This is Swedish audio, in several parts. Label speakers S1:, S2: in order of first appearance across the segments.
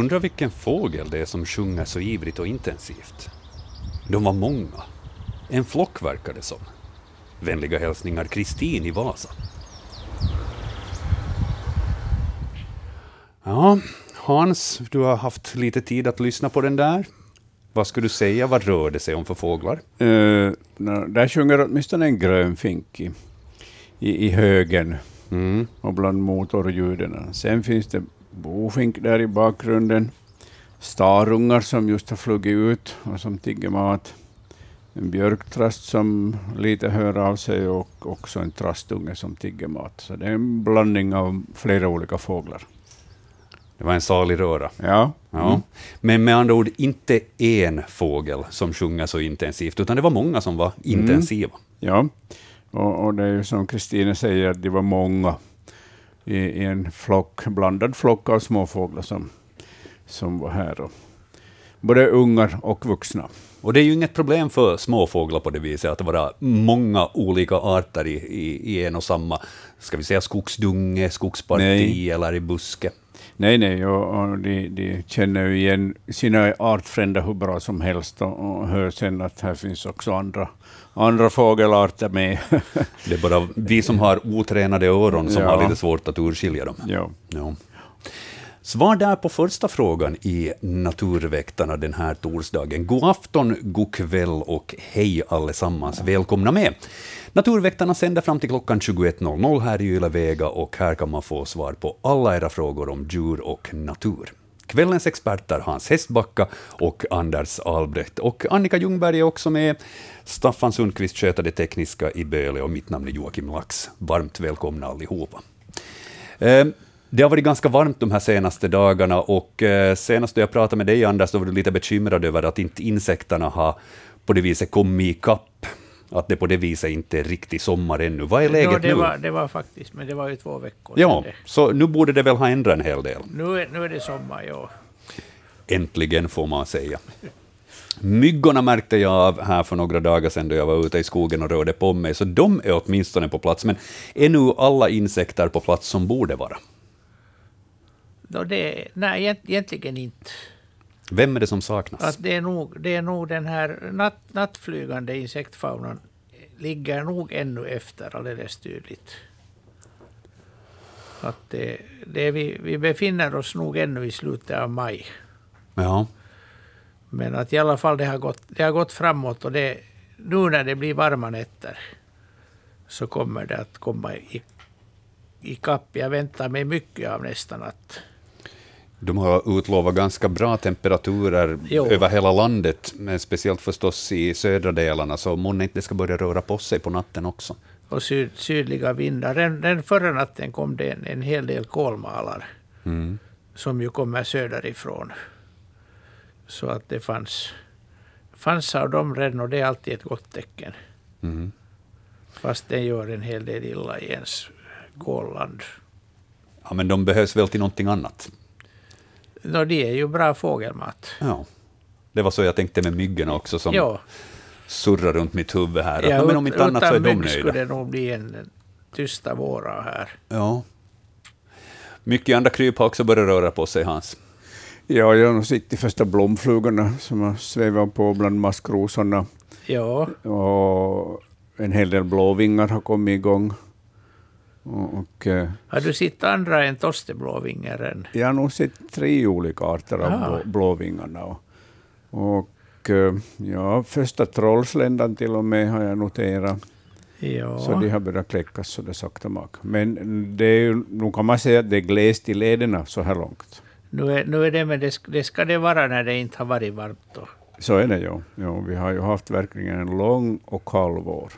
S1: Undrar vilken fågel det är som sjunger så ivrigt och intensivt. De var många. En flock verkar det som. Vänliga hälsningar Kristin i Vasa. Ja, Hans, du har haft lite tid att lyssna på den där. Vad skulle du säga, vad rör det sig om för fåglar?
S2: Uh, där sjunger åtminstone en grönfink i, i, i högen mm. och bland motorljuden. Sen finns det bofink där i bakgrunden, starungar som just har flugit ut och som tigger mat, en björktrast som lite hör av sig och också en trastunge som tigger mat. Så det är en blandning av flera olika fåglar.
S1: Det var en salig röra.
S2: Ja.
S1: ja. Mm. Men med andra ord, inte en fågel som sjunger så intensivt, utan det var många som var mm. intensiva. Mm.
S2: Ja, och, och, det är ju som Kristina säger, att det var många i, en flock, blandad flock av småfåglar som, som var här. Och både ungar och vuxna.
S1: Och det är ju inget problem för småfåglar på det viset, att det vara många olika arter i, i, i en och samma, ska vi säga skogsdunge, skogsparti Nej. eller i buske.
S2: Nej, nej, och, och de, de, känner ju igen sina artfränder hur bra som helst och, och hör sen att här finns också andra, andra fågelarter med.
S1: det är bara vi som har otränade öron som ja. har lite svårt att urskilja dem.
S2: Ja.
S1: ja. Svar där på första frågan i Naturväktarna den här torsdagen. God afton, god kväll och hej allesammans. Välkomna med. Naturväktarna sänder fram till klockan 21.00 här i Yle och här kan man få svar på alla era frågor om djur och natur. Kvällens experter Hans Hästbacka och Anders Albrecht. Och Annika Ljungberg är också med. Staffan Sundqvist sköter det tekniska i Böle och mitt namn är Joakim Lax. Varmt välkomna allihopa. Ehm, det har varit ganska varmt de här senaste dagarna och eh, senast jag pratade med dig, Anders, då var du lite bekymrad över att inte insekterna har på det viset kommit ikapp att det på det viset inte är riktig sommar ännu. Vad är läget
S3: no, det
S1: nu?
S3: Var, det var faktiskt, men det var ju två veckor
S1: Ja, så nu borde det väl ha ändrat en hel del?
S3: Nu är, nu är det sommar, ja.
S1: Äntligen, får man säga. Myggorna märkte jag av här för några dagar sedan då jag var ute i skogen och rörde på mig, så de är åtminstone på plats. Men är nu alla insekter på plats som borde vara?
S3: No, det, nej, egentligen inte.
S1: Vem är det som saknas?
S3: Att det, är nog, det är nog den här natt, nattflygande insektfaunan ligger nog ännu efter alldeles tydligt. Att det, det vi, vi befinner oss nog ännu i slutet av maj.
S1: Ja.
S3: Men att i alla fall det har gått, det har gått framåt och det, nu när det blir varma nätter så kommer det att komma i, i kapp. Jag väntar mig mycket av nästa natt.
S1: De har utlovat ganska bra temperaturer jo. över hela landet, men speciellt förstås i södra delarna, så månne inte det ska börja röra på sig på natten också.
S3: Och syd, sydliga vindar. Den, den förra natten kom det en, en hel del kolmalar, mm. som ju kommer söderifrån. Så att det fanns, fanns av dem redan, och det är alltid ett gott tecken. Mm. Fast den gör en hel del illa i ens kolland.
S1: Ja, men de behövs väl till någonting annat?
S3: No, de är ju bra fågelmat.
S1: Ja. Det var så jag tänkte med myggorna också, som ja. surrar runt mitt huvud här. Ja, men om inte annat så är de nöjda.
S3: skulle det nog bli en tysta våra här.
S1: Ja. Mycket andra kryp har också börjat röra på sig, Hans.
S2: Ja, jag har sett de första blomflugorna som har svävat på bland maskrosorna.
S3: Ja.
S2: Och en hel del blåvingar har kommit igång.
S3: Och, eh, har du sett andra än torsteblåvingaren?
S2: Jag har nog sett tre olika arter av Aha. blåvingarna. Och, och eh, ja, första trollsländan till och med har jag noterat. Ja. Så de har börjat kläckas så det sakta mak. Men det är nu kan man säga att det är glest i lederna så här långt.
S3: Nu är, nu är det, men det, det ska det vara när det inte har varit varmt. Då.
S2: Så är det ju. Ja, vi har ju haft verkligen en lång och kall vår.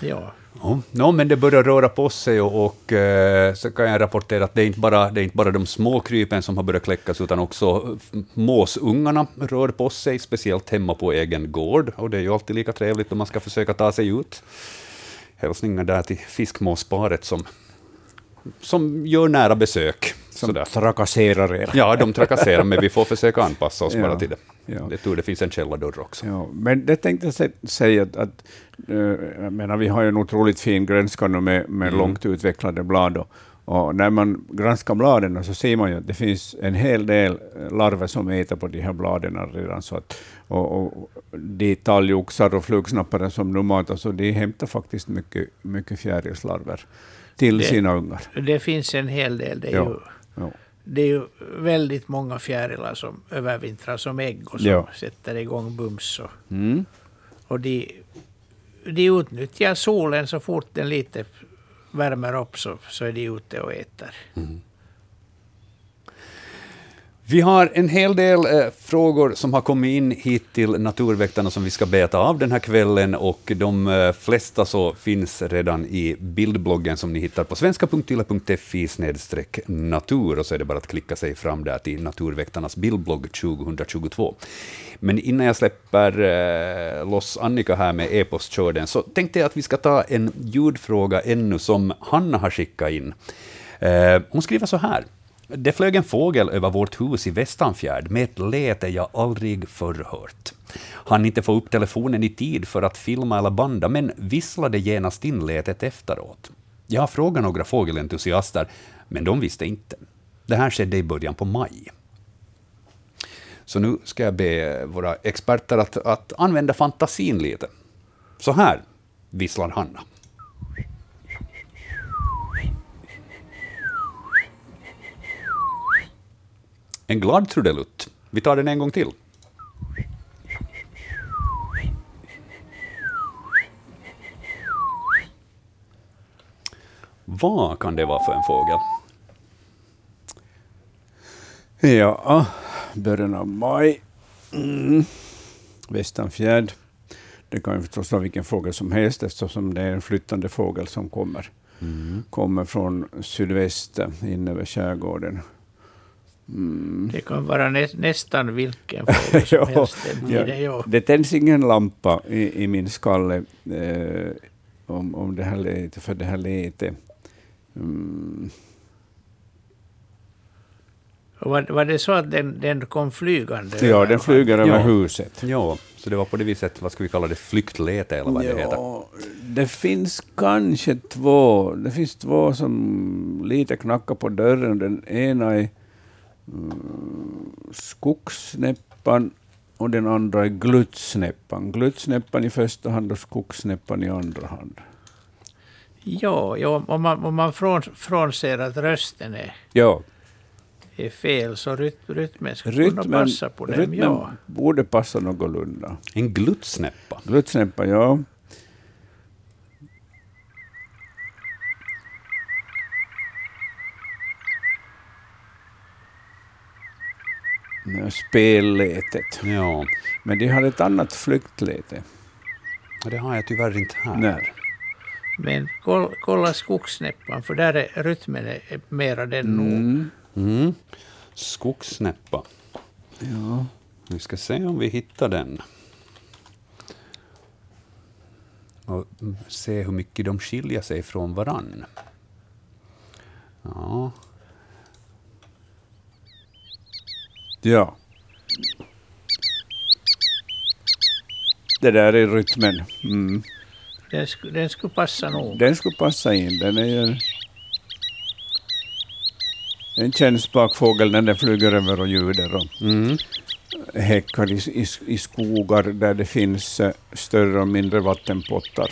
S3: Ja.
S1: Ja, no, men det börjar röra på sig och, och eh, så kan jag rapportera att det är, inte bara, det är inte bara de små krypen som har börjat kläckas, utan också måsungarna rör på sig, speciellt hemma på egen gård. Och det är ju alltid lika trevligt om man ska försöka ta sig ut. Hälsningar där till fiskmåsparet som, som gör nära besök.
S2: Som sådär. trakasserar er.
S1: Ja, de trakasserar, men vi får försöka anpassa oss ja. bara till det. Ja. Det tror det finns en källardörr också.
S2: Ja, men det tänkte jag säga att, att uh, jag menar, vi har ju en otroligt fin grönska med, med mm. långt utvecklade blad och, Och när man granskar bladen så ser man ju att det finns en hel del larver som äter på de här bladen redan. Så att, och, och de talgoxar och flugsnappare som nu matas, så de hämtar faktiskt mycket, mycket fjärilslarver till
S3: Det-
S2: sina ungar.
S3: Det finns en hel del. Det är,
S2: Ja.
S3: ju,
S2: Ja.
S3: det är ju väldigt många fjärilar som övervintrar som ägg och som
S2: Ja.
S3: sätter igång bums. Och,
S2: Mm.
S3: och de, de utnyttjar solen så fort den lite värmer upp så, så är de ute och äter.
S1: Vi har en hel del eh, frågor som har kommit in hit till Naturväktarna som vi ska beta av den här kvällen och de eh, flesta så finns redan i bildbloggen som ni hittar på svenska.yle.fi natur och så är det bara att klicka sig fram där till Naturväktarnas bildblogg 2022. Men innan jag släpper eh, loss Annika här med e-postkörden så tänkte jag att vi ska ta en ljudfråga ännu som Hanna har skickat in. Eh, hon skriver så här. Det flög en fågel över vårt hus i Västanfjärd med ett läte jag aldrig förr hört. Han inte få upp telefonen i tid för att filma eller banda, men visslade genast in lätet efteråt. Jag har frågat några fågelentusiaster, men de visste inte. Det här skedde i början på maj. Så nu ska jag be våra experter att, att använda fantasin lite. Så här visslar Hanna. En glad trudelutt. Vi tar den en gång till. Vad kan det vara för en fågel?
S2: Ja, början av maj. Mm. Västanfjärd. Det kan ju förstås vara vilken fågel som helst eftersom det är en flyttande fågel som kommer, kommer från sydväst in över skärgården. Mm.
S3: Det kan vara nä, nästan vilken fågel som
S2: Ja,
S3: helst. Den
S2: ja.
S3: ja.
S2: Det tänds ingen lampa i, i min skalle eh, om, om det här lätet, för det här lätet. Mm.
S3: Var, var det så att den, den kom flygande?
S2: Ja, den flyger över
S1: Ja.
S2: huset.
S1: Ja, så det var på det viset, vad ska vi kalla det, flyktläte eller vad det heter.
S2: Ja, det finns kanske två. Det finns två som lite knackar på dörren. Den ena är skogssnäppan och den andra är gluttsnäppan. Gluttsnäppan i första hand och skogssnäppan i andra hand.
S3: Ja, ja om man, om man från, frånser att rösten är,
S2: Ja,
S3: är fel så ryt, rytmen skulle kunna
S2: rytmen,
S3: passa på dem.
S2: rytmen
S3: Ja.
S2: borde passa någorlunda.
S1: En gluttsnäppa.
S2: Gluttsnäppa, ja. Spellätet.
S1: Ja,
S2: Men de har ett annat flyktläte.
S1: det har jag tyvärr inte här.
S2: Nej.
S3: Men kolla, kolla skogssnäppan, för där är rytmen är mera den nog.
S2: Mm.
S1: Mm. Skogssnäppa.
S2: Ja.
S1: Vi ska se om vi hittar den. Och se hur mycket de skiljer sig från varann. Ja,
S2: ja. Det där är rytmen. Mm.
S3: Den, skulle, den skulle passa nog.
S2: Den skulle passa in. Den är ju en kännsprak fågel när den flyger över och ljuder och
S1: mm.
S2: häckar i, i, i skogar där det finns eh, större och mindre vattenpottar.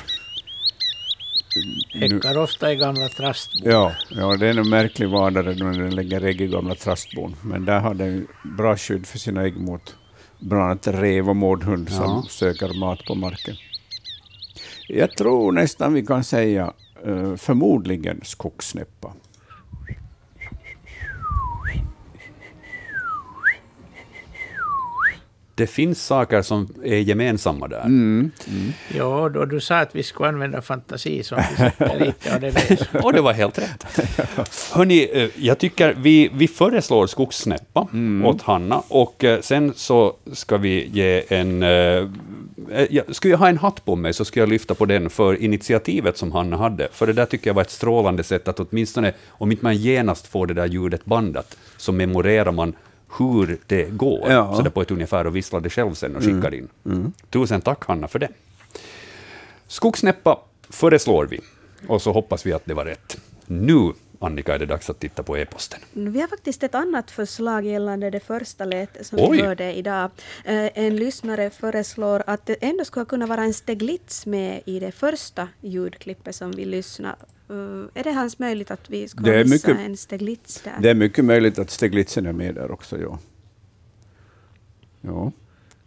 S3: Häckar ofta i gamla trastbor.
S2: Ja, ja, det är en märklig vadare när den lägger ägg i gamla trastbon. Men där har den bra skydd för sina ägg mot bland annat rev och mårdhund som
S1: Ja.
S2: söker mat på marken. Jag tror nästan vi kan säga eh, förmodligen skogssnäppa.
S1: Det finns saker som är gemensamma där.
S2: Mm.
S3: Ja, då du sa att vi skulle använda fantasi som lite av det.
S1: Och det var helt rätt. Hörni, eh, jag tycker vi, vi föreslår skogssnäppa åt Hanna och eh, sen så ska vi ge en... eh, eh, jag- Skulle jag ha en hatt på mig så skulle jag lyfta på den för initiativet som Hanna hade. För det där tycker jag var ett strålande sätt att åtminstone, om inte man genast får det där ljudet bandat, så memorerar man hur det går,
S2: Ja.
S1: så det på ett ungefär och visslar det själv sen och skickar in. Tusen tack Hanna för det. Skogssnäppa föreslår vi, och så hoppas vi att det var rätt. Nu, Annika, är det dags att titta på e-posten?
S4: Vi har faktiskt ett annat förslag gällande det första lätet som
S1: Oj.
S4: vi hörde idag. Eh, En lyssnare föreslår att det ändå skulle kunna vara en steglitz med i det första ljudklippet som vi lyssnar. Eh, Är det hans möjligt att vi
S2: är
S4: missa
S2: mycket-
S4: en steglitz där?
S2: Det är mycket möjligt att Steglitzen är med där också. Ja. Ja.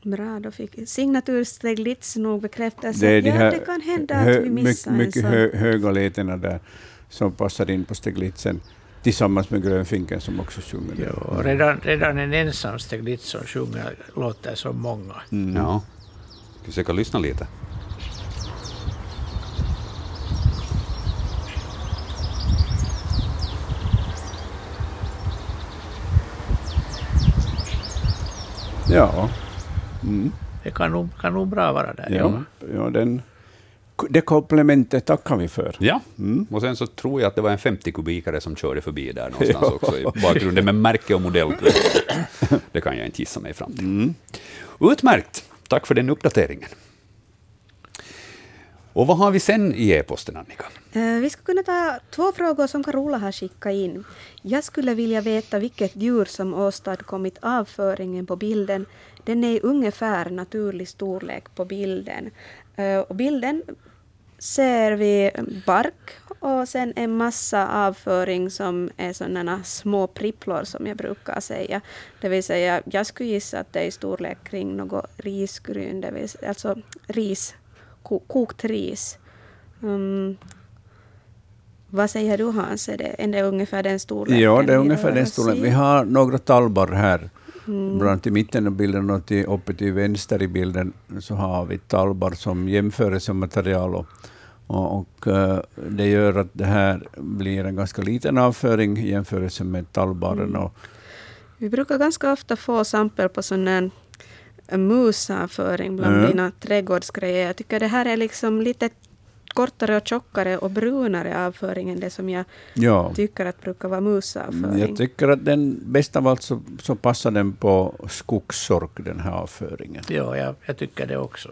S4: Bra, då fick signatursteglitz nog bekräftelse.
S2: Det är de
S4: ja, det kan hända
S2: hö-
S4: att vi missar
S2: mycket, mycket
S4: en sån.
S2: hö, höga letena där som passar in på Steglitzen tillsammans med Grönfinken som också sjunger.
S3: Jo, redan, redan en ensam Steglitz som sjunger låter som många.
S2: Mm.
S1: Ja. Ska vi försöka lyssna lite?
S2: Ja. Mm.
S3: Det kan nog, kan nog bra vara där.
S2: Ja. Ja, den, det komplementet tackar vi för.
S1: Ja,
S2: Mm.
S1: och sen så tror jag att det var en 50-kubikare som körde förbi där någonstans också i bakgrunden, med märke och modell. Det kan jag inte gissa mig fram till.
S2: Mm.
S1: Utmärkt! Tack för den uppdateringen. Och vad har vi sen i e-posten, Annika?
S4: Eh, Vi ska kunna ta två frågor som Carola har skickat in. Jag skulle vilja veta vilket djur som åstadkommit avföringen på bilden. Den är ungefär naturlig storlek på bilden. Eh, Och bilden ser vi bark och sen en massa avföring som är sådana små pripplor som jag brukar säga. Det vill säga, jag skulle gissa att det är i storlek kring något risgryn, det vill säga, alltså ris, ko, kokt ris. Mm. Vad säger du Hans, är det, är det ungefär den storleken?
S2: Ja, det är ungefär den storleken. Vi har några talbar här.
S4: Mm.
S2: Bland annat i mitten av bilden och till, uppe till vänster i bilden så har vi talbar som jämförelsematerial. Och, och, och eh, det gör att det här blir en ganska liten avföring i jämförelse med tallbaren.
S4: Mm. Vi brukar ganska ofta få sampel på sån här eh, musavföring bland
S2: Mm.
S4: dina trädgårdsgrejer. Jag tycker det här är liksom lite kortare och tjockare och brunare avföring än det som jag
S2: ja.
S4: tycker att brukar vara musavföring.
S2: Jag tycker att den bäst av allt så, så passar den på skogssork, den här avföringen.
S3: Ja, jag, jag tycker det också.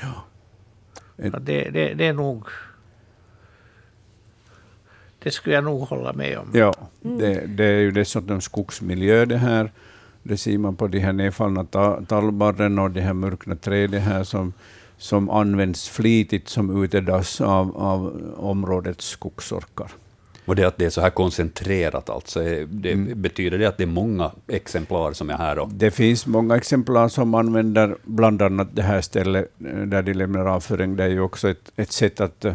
S2: Ja.
S3: Ja, det, det, det är nog... Det skulle jag nog hålla med om.
S2: Ja, det, det är ju dessutom skogsmiljö det här. Det ser man på de här nedfallna ta, tallbarren och de här mörkna träden här som, som används flitigt som utedass av, av områdets skogsorkar.
S1: Och det att det är så här koncentrerat, alltså, det,
S2: Mm.
S1: betyder det att det är många exemplar som är här? Och,
S2: Det finns många exemplar som använder bland annat det här stället eh, där de lämnar avföring. Det är ju också ett, ett sätt att, eh,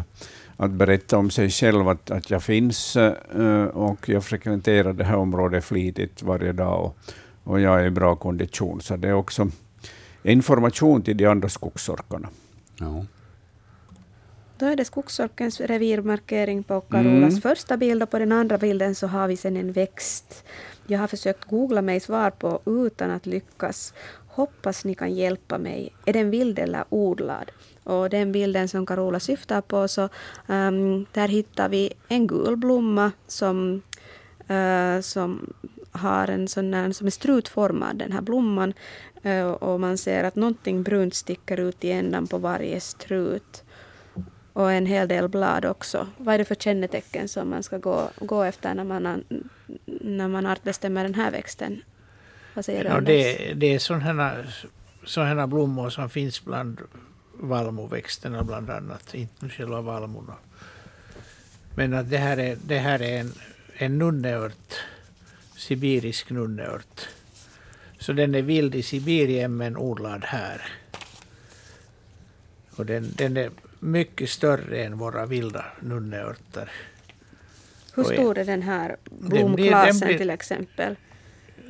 S2: att berätta om sig själv, att, att jag finns eh, och jag frekventerar det här området flitigt varje dag och, och jag är i bra kondition. Så det är också information till de andra skogsorkarna.
S1: ja.
S4: Då är det skogsorkens revirmarkering på Carolas
S2: Mm.
S4: första bild och på den andra bilden så har vi sen en växt. Jag har försökt googla mig svar på utan att lyckas. Hoppas ni kan hjälpa mig. Är den vild eller odlad? Och den bilden som Carola syftar på så ehm, där hittar vi en gul blomma som, eh, som har en sån här, som är strutformad, den här blomman. Eh, och man ser att någonting brunt sticker ut i ändan på varje strut och en hel del blad också. Vad är det för kännetecken som man ska gå, gå efter när man, an- när man artbestämmer den här växten? Vad säger du
S3: Ja,
S4: Anders?
S3: det, det är sådana, sådana blommor som finns bland vallmoväxterna bland annat, inte själva vallmorna. Men att det här är, det här är en, en nunneört, sibirisk nunneört. Så den är vild i Sibirien men odlad här. Och den, den är mycket större än våra vilda nunneörter.
S4: Hur stor är den här
S3: blir- den
S4: blomklasen
S3: blir-
S4: till exempel?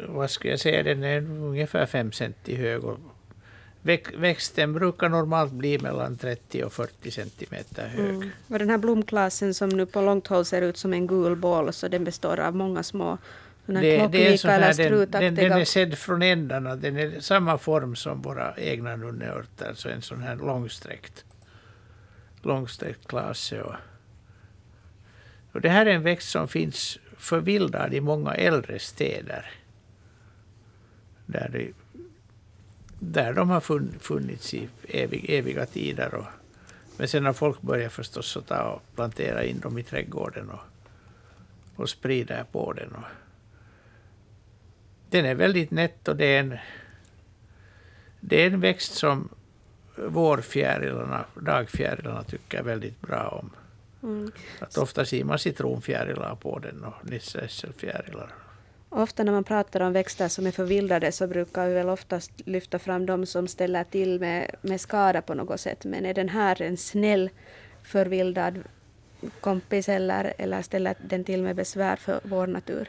S3: vad skulle jag säga, den är ungefär 5 centi hög. Och väx- växten brukar normalt bli mellan 30 och 40 centimeter hög.
S4: Mm. Och den här blomklasen som nu på långt håll ser ut som en gul boll, så den består av många små
S3: Det, det är sån här, den, den, den är sedd från ändarna. Den är samma form som våra egna nunneörter, alltså en sån här långsträckt, långsträckt klase. Och, och det här är en växt som finns förvildad i många äldre städer. Där, det, där de har funn- funnits i evig, eviga tider. Och, men sen har folk börjat förstås att ta och plantera in dem i trädgården. Och, och sprider på den. Och den är väldigt nätt och det är en, det är en växt som vårfjärilarna, dagfjärilarna tycker väldigt bra om. Mm. Att ofta ser man citronfjärilar på den och nisseässelfjärilar.
S4: Ofta när man pratar om växter som är förvildade så brukar vi väl oftast lyfta fram de som ställer till med, med skada på något sätt. Men är den här en snäll förvildad kompis eller, eller ställer den till med besvär för vår natur?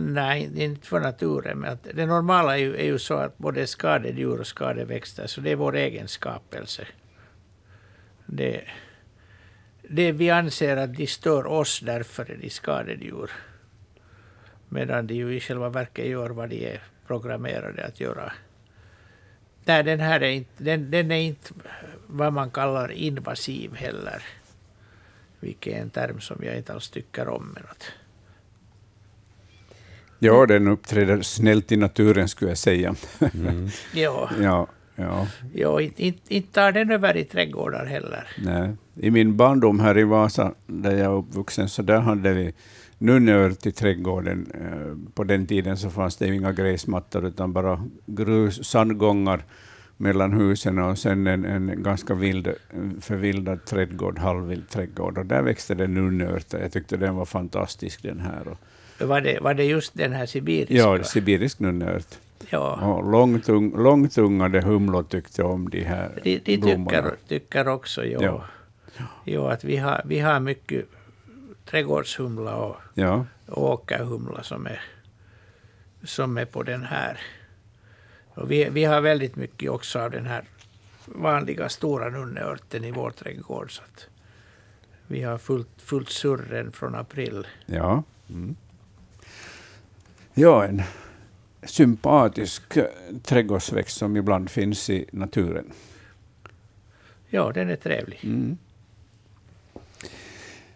S3: Nej, inte för naturen. Men att det normala är ju, är ju så att både skadedjur och skadeväxter, så det är vår egen skapelse. Det, det vi anser att de stör oss, därför är de skadedjur. Medan de ju i själva verket gör vad de är programmerade att göra. Nej, den här är inte, den, den är inte vad man kallar invasiv heller. Vilket är en term som jag inte alls tycker om. Men att,
S2: Ja, den uppträder snällt i naturen skulle jag säga.
S3: Mm. ja.
S2: ja. Ja.
S3: Ja, inte, inte, inte tar den över i trädgårdar heller.
S2: Nej. I min barndom här i Vasa, där jag är uppvuxen, så där hade vi nunneört i trädgården. Eh, på den tiden så fanns det inga gräsmattor, utan bara grus, sandgångar mellan husen och sen en, en ganska vild, förvildad trädgård, halvvild trädgård. Och där växte det nunneörter. Jag tyckte den var fantastisk den här. Och
S3: var det, var det just den här sibiriska?
S2: Ja, sibirisk nunnört.
S3: Ja.
S2: Och långtung, långtungade humlor tyckte om de här
S3: de, de tycker, tycker också, ja. ja. Jo, att vi har, vi har mycket trädgårdshumla och,
S2: ja.
S3: och åkerhumla som är, som är på den här. Och vi, vi har väldigt mycket också av den här vanliga stora nunneörten i vår trädgård. Så att vi har fullt, fullt surren från april.
S2: Ja. Mm. Ja, en sympatisk trädgårdsväxt som ibland finns i naturen.
S3: Ja, den är trevlig.
S2: Mm.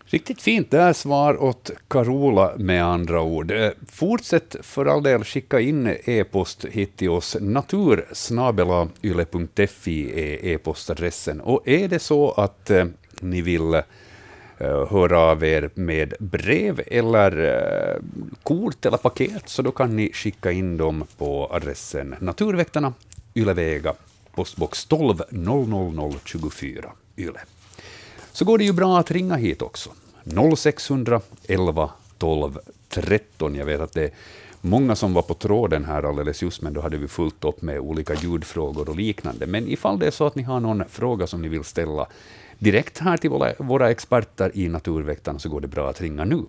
S1: Riktigt fint där svar åt Carola med andra ord. Eh, fortsätt för all del skicka in e-post hit till oss. natursnabelayle.fi är e-postadressen. Och är det så att eh, ni vill Eh, Eh, höra av er med brev eller eh, kort eller paket, så då kan ni skicka in dem på adressen Naturväktarna, Ylevega, postbox 12 00024 Yle. Så går det ju bra att ringa hit också. 0600 11 12 13. Jag vet att det är många som var på tråden här alldeles just, men då hade vi fullt upp med olika ljudfrågor och liknande. Men ifall det är så att ni har någon fråga som ni vill ställa direkt här till våra, våra experter i Naturväktarna så går det bra att ringa nu.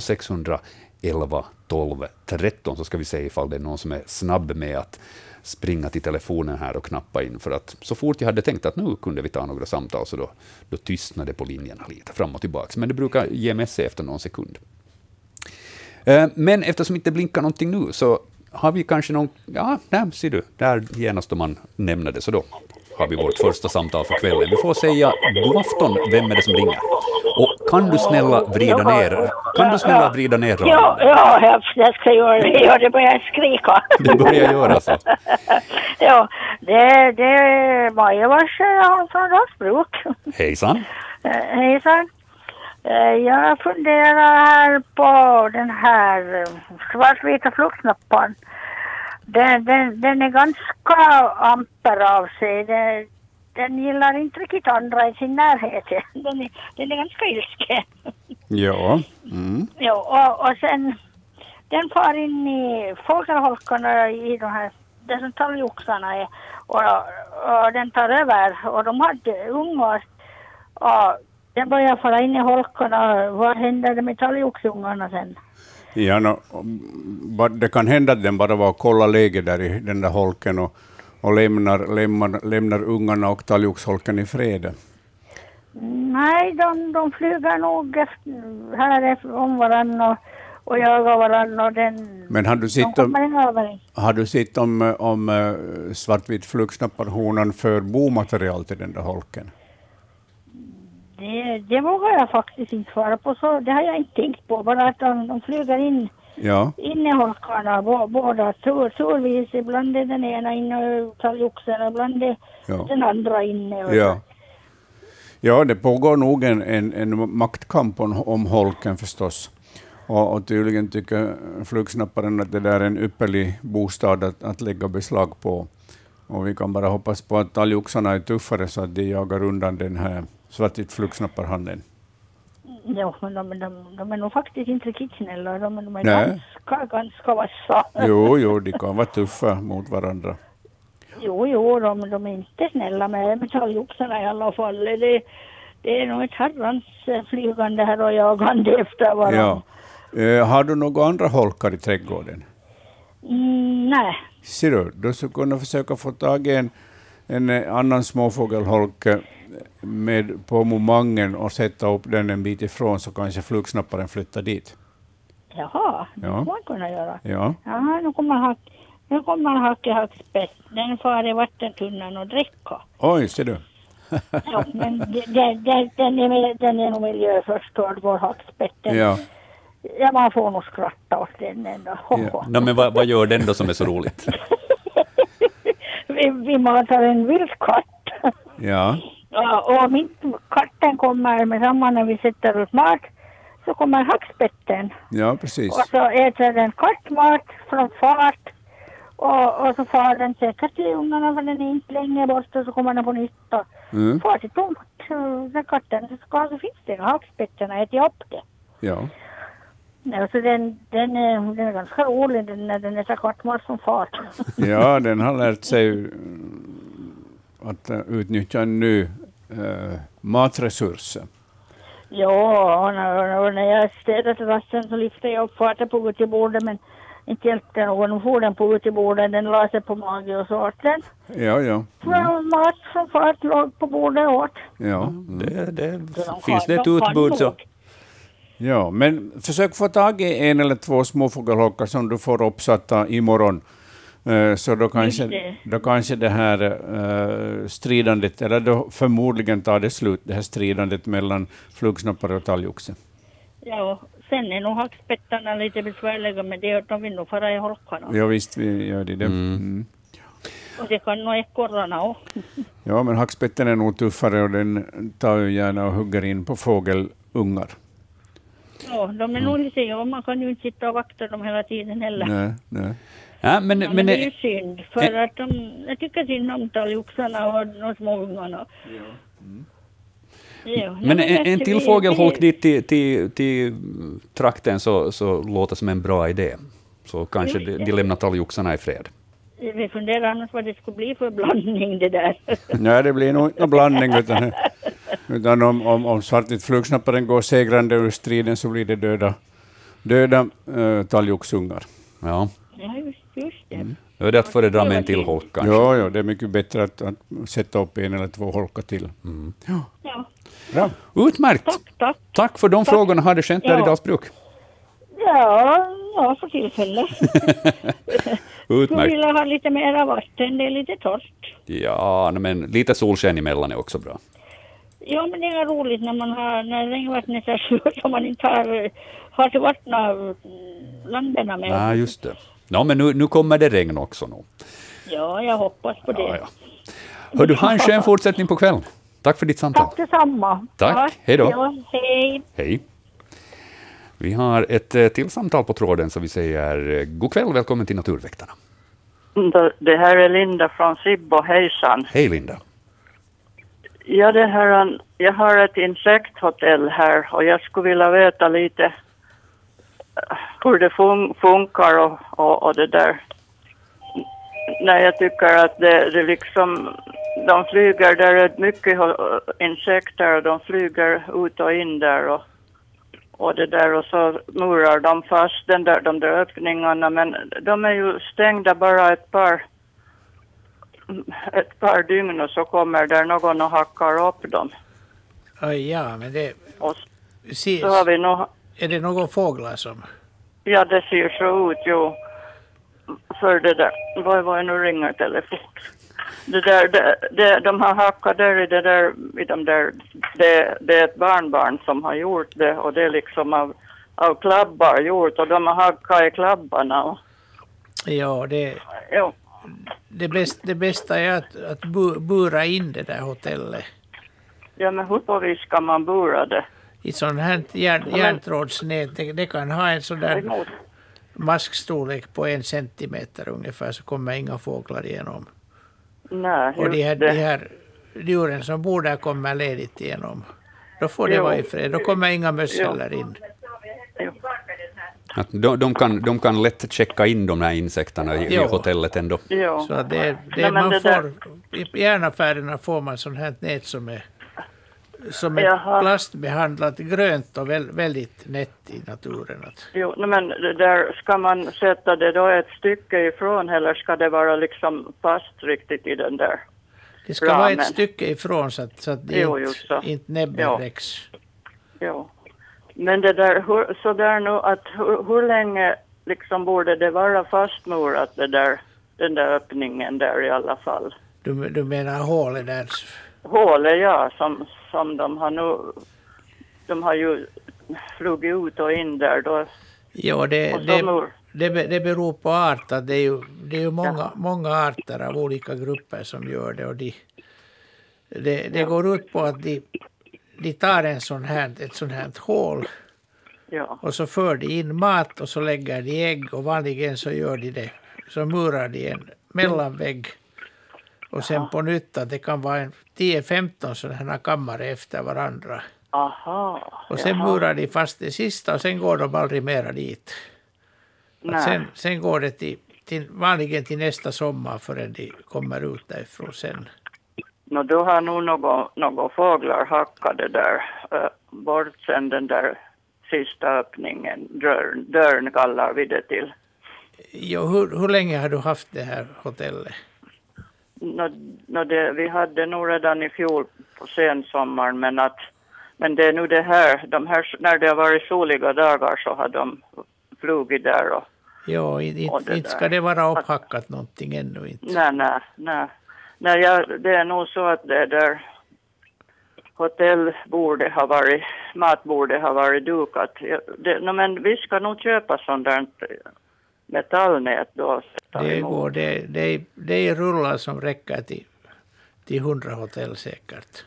S1: 0600 11 12 13 så ska vi se ifall det är någon som är snabb med att springa till telefonen här och knappa in, för att så fort jag hade tänkt att nu kunde vi ta några samtal, så då, då tystnade på linjerna lite fram och tillbaka. Men det brukar ge med sig efter någon sekund. Eh, men eftersom inte blinkar någonting nu, så har vi kanske någon... Ja, där ser du, där genast om man nämner det, så då har vi vårt första samtal för kvällen. Vi får säga god afton, vem är det som ringer? Och kan du snälla vrida ner, kan du snälla vrida ner radion?
S5: Ja, ja, jag ska göra det. Ja, det börjar skrika.
S1: Det börjar göra så.
S5: ja, det, det är Maja Vars från Rasbruk.
S1: Hejsan.
S5: Eh, hejsan. Eh, jag funderar här på den här svartvita flugsnappan den, den, den är ganska amper av sig. Den, den gillar inte riktigt andra i sin närhet. Den är, den är ganska ilsken.
S2: Ja. Mm.
S5: ja och, och sen den far in i fågelholkarna i de här, där som talgoxarna är. Och, och den tar över och de hade ungar. Och den börjar fara in i holkarna. Vad händer med talgoxungarna sen?
S2: Ja, no, det kan hända att den bara var och kolla läget där i den där holken och, och lämnar, lämnar, lämnar ungarna och talgoxholken i fred.
S5: Nej, de, de flyger nog efter, här om varandra och, och jagar varandra. Och den,
S2: Men har du sett om, har du sett om, om uh, svartvit flugsnapparhonan för bomaterial till den där holken?
S5: Det, det vågar jag faktiskt inte svara på, så det har jag inte tänkt på. Bara att de, de flyger in,
S2: ja.
S5: in i holkarna, båda tur, turvis. Ibland är den ena inne och tar joxen, ibland är ja. den andra inne.
S2: ja. Ja, det pågår nog en, en, en maktkamp om, om holken förstås. Och, och tydligen tycker flugsnapparen att det där är en ypperlig bostad att, att lägga beslag på. Och vi kan bara hoppas på att talgoxarna är tuffare så att de jagar undan den här svartvitt flugsnapparhanden.
S5: Jo, men de, de, de är nog faktiskt inte riktigt snälla. De, de är
S2: Nej.
S5: ganska, ganska vassa.
S2: Jo, jo, de kan vara tuffa mot varandra.
S5: Jo, jo, de, de är inte snälla med, talgoxarna i alla fall. Det, det är nog ett herrans eh, flygande här och jagande efter varandra.
S2: Ja. Eh, har du några andra holkar i trädgården?
S5: Mm, nej,
S2: Ser du, du skulle kunna försöka få tag i en, en eh, annan småfågelholke med på momangen och sätta upp den en bit ifrån så kanske flugsnapparen flyttar dit.
S5: jaha, det
S2: Ja.
S5: får man kunna göra.
S2: Ja,
S5: Jaha, nu kommer hack, nu kommer hacke hackspett. Den far i vattentunnan och dricka.
S2: oj, ser du.
S5: Ja, men det, det, det, den, är, den är nog miljöförstörd, vår hackspetten.
S2: Ja.
S5: Ja, man får nog skratta åt den ändå.
S2: Ja.
S1: No, men vad, vad gör den då som är så roligt?
S5: vi, vi matar en vildkatt.
S2: Ja,
S5: Ja, och mitt katten kommer med samma när vi sätter ut mat. Så kommer hackspetten.
S2: ja precis.
S5: Och så äter den kattmat från fart. Och, och så far den säkert till ungarna för den är inte länge bort och så kommer den på nytt och
S2: Mm.
S5: far till tomt. Så När katten ska så finns det hackspetterna äter upp det.
S2: Ja.
S5: Ja, så den, den, är, den är ganska rolig den, när den äter kattmat från fart.
S2: ja, den har lärt sig att eh, utnyttja en ny uh, matresurs.
S5: Ja, och när, jag städade terrassen så lyfte jag upp farten på utebordet men inte hjälpte någon. For den på utebordet, den la sig på mage och så åt den.
S2: Ja, ja.
S5: Mm. Mat från fart låg på bordet åt.
S2: Ja, mm.
S1: Det, det,
S5: Så de
S1: finns det ett utbud så...
S2: ja, men försök få tag i en eller två småfågelholkar som du får uppsatta imorgon. Eh, Så då kanske,
S5: det.
S2: då kanske det här eh, stridandet, eller då förmodligen tar det slut, det här stridandet mellan flugsnappare och talgoxe.
S5: Ja, sen är nog hackspettarna lite besvärliga med det de vill nog fara i holkarna.
S2: Ja, visst vi gör de det. Mm.
S5: Och det kan nog ekorrarna också.
S2: Ja, men hackspetten är nog tuffare och den tar ju gärna och hugger in på fågelungar.
S5: Ja, de är nog lite, ja, man kan ju inte sitta och vakta dem hela tiden heller.
S2: Nej, nej.
S1: Ja, men,
S5: Ja,
S1: men,
S5: men det är ju
S1: eh,
S5: synd, för att de, jag tycker synd om talgoxarna och de små ungarna. Ja.
S1: men
S5: Ja,
S1: en, en till fågelholk dit till, till, till trakten så, så låter som en bra idé. Så kanske de, de lämnar talgoxarna i fred.
S5: Vi funderar annars vad det skulle bli för blandning det där.
S2: Nej, det blir nog inte någon blandning, utan, utan om, om, om svartvitt flugsnapparen går segrande ur striden så blir det döda, döda uh, talgoxungar.
S1: Ja,
S5: ja, just, det.
S1: då är det att föredra med en till holk kanske.
S2: Ja, ja, det är mycket bättre att, att sätta upp en eller två holkar till.
S5: Ja,
S2: Bra.
S1: Utmärkt!
S5: tack, tack.
S1: Tack för de
S5: Tack.
S1: frågorna. Ha det skönt där
S5: Ja.
S1: i Dalsbruk.
S5: Ja, ja, för tillfället. Skulle
S1: Utmärkt.
S5: vilja ha lite mera vatten, det är lite torrt.
S1: Ja, men lite solsken emellan är också bra.
S5: Ja, men det är roligt när man har, när regnvattnet är slut och man inte har, har till vattna mm, länderna med.
S1: Ja, just det. Ja, men nu, nu kommer det regn också. Nu.
S5: Ja, jag hoppas på det.
S1: Ja, ja. Hör du, ha en skön fortsättning på kvällen. Tack för ditt samtal.
S5: Tack detsamma.
S1: Tack.
S5: Ja,
S1: Hej då.
S5: Ja, hej.
S1: Hej. Vi har ett eh, till samtal på tråden, så vi säger eh, god kväll, välkommen till Naturväktarna.
S6: Då- Det här är Linda från Sibbo, hejsan.
S1: Hej Linda.
S6: Ja, det här, jag har ett insekthotell här och jag skulle vilja veta lite hur det fun funkar och, och, och det där. Nej, jag tycker att det, det liksom, de flyger, där är mycket insekter och de flyger ut och in där och, och det där och så murar de fast den där, de där öppningarna men de är ju stängda bara ett par ett par dygn och så kommer där någon och hackar upp dem.
S3: Oj, ja, men det...
S6: Och så har vi nog,
S3: är det några fåglar som...
S6: ja det ser så ut jo. För det där, vad var det nu ringer telefon? Det där, det, det, de har hackat där i det där, i de där, det, det är ett barnbarn som har gjort det och det är liksom av, av klabbar gjort och de har hackat i klabbarna och,
S3: Ja, det,
S6: jo.
S3: det, bästa, det bästa är att, att bu, bura in det där hotellet.
S6: Ja, men hur på vis ska man bura det?
S3: I sånt här järn, järntrådsnät, det, det kan ha en sån där maskstorlek på en centimeter ungefär, så kommer inga fåglar igenom.
S6: Nej,
S3: Och de här, de
S6: det.
S3: här djuren som bor där kommer ledigt igenom. Då får det
S6: Jo.
S3: vara i fred. Då kommer inga möss heller in.
S1: Att de, de, kan, de kan lätt checka in de här insekterna i, i hotellet ändå.
S6: Jo.
S3: Så det, det,
S6: Nej,
S3: man
S6: det
S3: får,
S6: där-
S3: I järnaffärerna får man sånt här nät som är, som är
S6: Jaha.
S3: plastbehandlat grönt och väl, väldigt nätt i naturen.
S6: Jo, men där, ska man sätta det då ett stycke ifrån eller ska det vara liksom fast riktigt i den där?
S3: det ska vara
S6: Ramen.
S3: ett stycke ifrån så att, så att det
S6: Jo,
S3: inte,
S6: så.
S3: inte näbben
S6: Ja.
S3: räcks.
S6: Jo. Men det där, hur, så där nu att hur, hur länge liksom borde det vara fastmurat det där, den där öppningen där i alla fall?
S3: Du, du menar hålet där?
S6: Hålet ja, som, som de har nu, de har ju flugit ut och in där då.
S3: Jo, det, det, det, det beror på art. Att det är ju, det är ju många, många arter av olika grupper som gör det. Och de, det, det går ut på att de, de tar en sån här, ett sånt här hål
S6: Ja,
S3: och så för de in mat och så lägger de ägg och vanligen så gör de det. Så murar de en mellanvägg och sen på nytt att det kan vara en 10-15 sådana här kammare efter varandra.
S6: aha.
S3: Och sen
S6: jaha.
S3: murar de fast det sista och sen går de aldrig mera dit. Sen, sen går det till, till, vanligen till nästa sommar förrän de kommer ut därifrån sen.
S6: Nå, då har nog några, några fåglar hackat det där äh, bort sen den där sista öppningen. Dörren, dörren kallar vi det till.
S3: Jo, hur, hur länge har du haft det här hotellet?
S6: Nå, nå det, vi hade nog redan i fjol på sensommaren men att men det är nu det här, de här, när det har varit soliga dagar så har de flugit där och
S3: Jo, inte, inte ska det vara upphackat någonting ännu inte.
S6: nej, nej, nej. Nej, jag, det är nog så att det där hotellbordet har varit, matbordet har varit dukat. Ja, Det, no, men vi ska nog köpa sånt där metallnät då.
S3: Det går, det, det, det är rullar som räcker till, till 100 hotell säkert.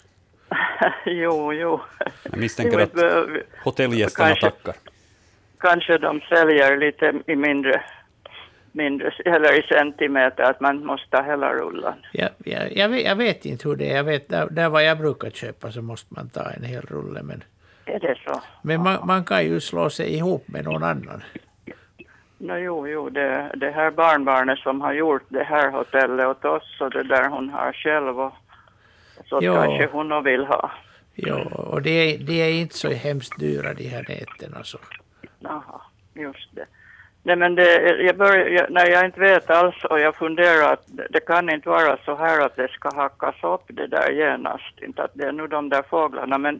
S6: jo, jo.
S1: Jag misstänker att hotellgästerna
S6: kanske-
S1: tackar.
S6: kanske de säljer lite i mindre, mindre, eller i centimeter, att man måste ta hela rullan.
S3: Jag, jag, jag, vet, jag vet inte hur det är. Jag vet, där, där var jag brukar köpa så måste man ta en hel rulle. Men,
S6: Är det så?
S3: men man, man kan ju slå sig ihop med någon annan.
S6: No, jo, jo, det, det här barnbarnet som har gjort det här hotellet åt oss och det där hon har själv och så
S3: Jo.
S6: kanske hon vill ha.
S3: Jo, och det är, det är inte så hemskt dyra de här näten. Alltså.
S6: Jaha, just det. Nej men det, jag börjar, när jag inte vet alls och jag funderar att det, det kan inte vara så här att det ska hackas upp det där genast, inte att det är nu de där fåglarna men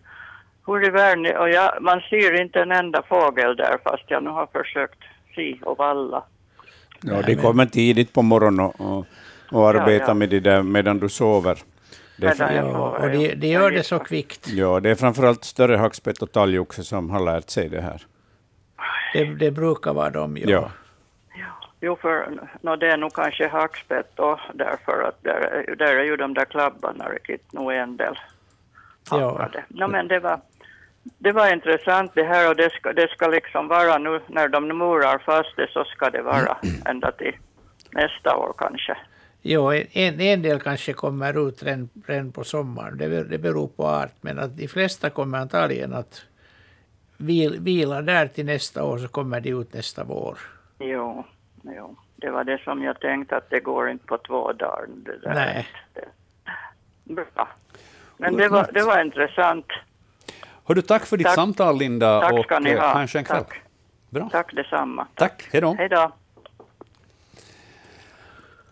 S6: hur i världen, och jag, man ser inte en enda fågel där fast jag nu har försökt se och valla.
S2: Ja, de kommer tidigt på morgonen och, och, och arbetar
S6: ja.
S2: med det där medan du sover. Det
S3: Ja, och de,
S6: ja.
S3: de gör det så kvickt.
S2: ja, det är framförallt större hackspett och talgoxe som har lärt sig det här.
S3: Det, det brukar vara de gör.
S2: Ja.
S6: Jo, för no, det är nog kanske hackspett då, därför att där, är ju- där är ju de där klabbarna riktigt nog en del
S3: Ja.
S6: No, men det var, det var intressant det här och det ska, det ska liksom vara nu när de murar fast det så ska det vara ända till nästa år kanske.
S3: Jo, en, en del kanske kommer ut redan, redan på sommaren. Det, det beror på art. Men att de flesta kommer antagligen att vil, vila där till nästa år så kommer de ut nästa vår.
S6: Jo, jo, det var det som jag tänkte att det går inte på två dagar. Det där.
S3: Nej.
S6: Det, bra. Men det var, det var intressant.
S1: Hördu, tack för ditt
S6: Tack.
S1: samtal, Linda,
S6: Tack
S1: och
S6: ska ni
S1: eh,
S6: ha.
S1: ha en skön kväll.
S6: Tack.
S1: Bra.
S6: Tack detsamma.
S1: Tack. Hej då.
S6: Hej då.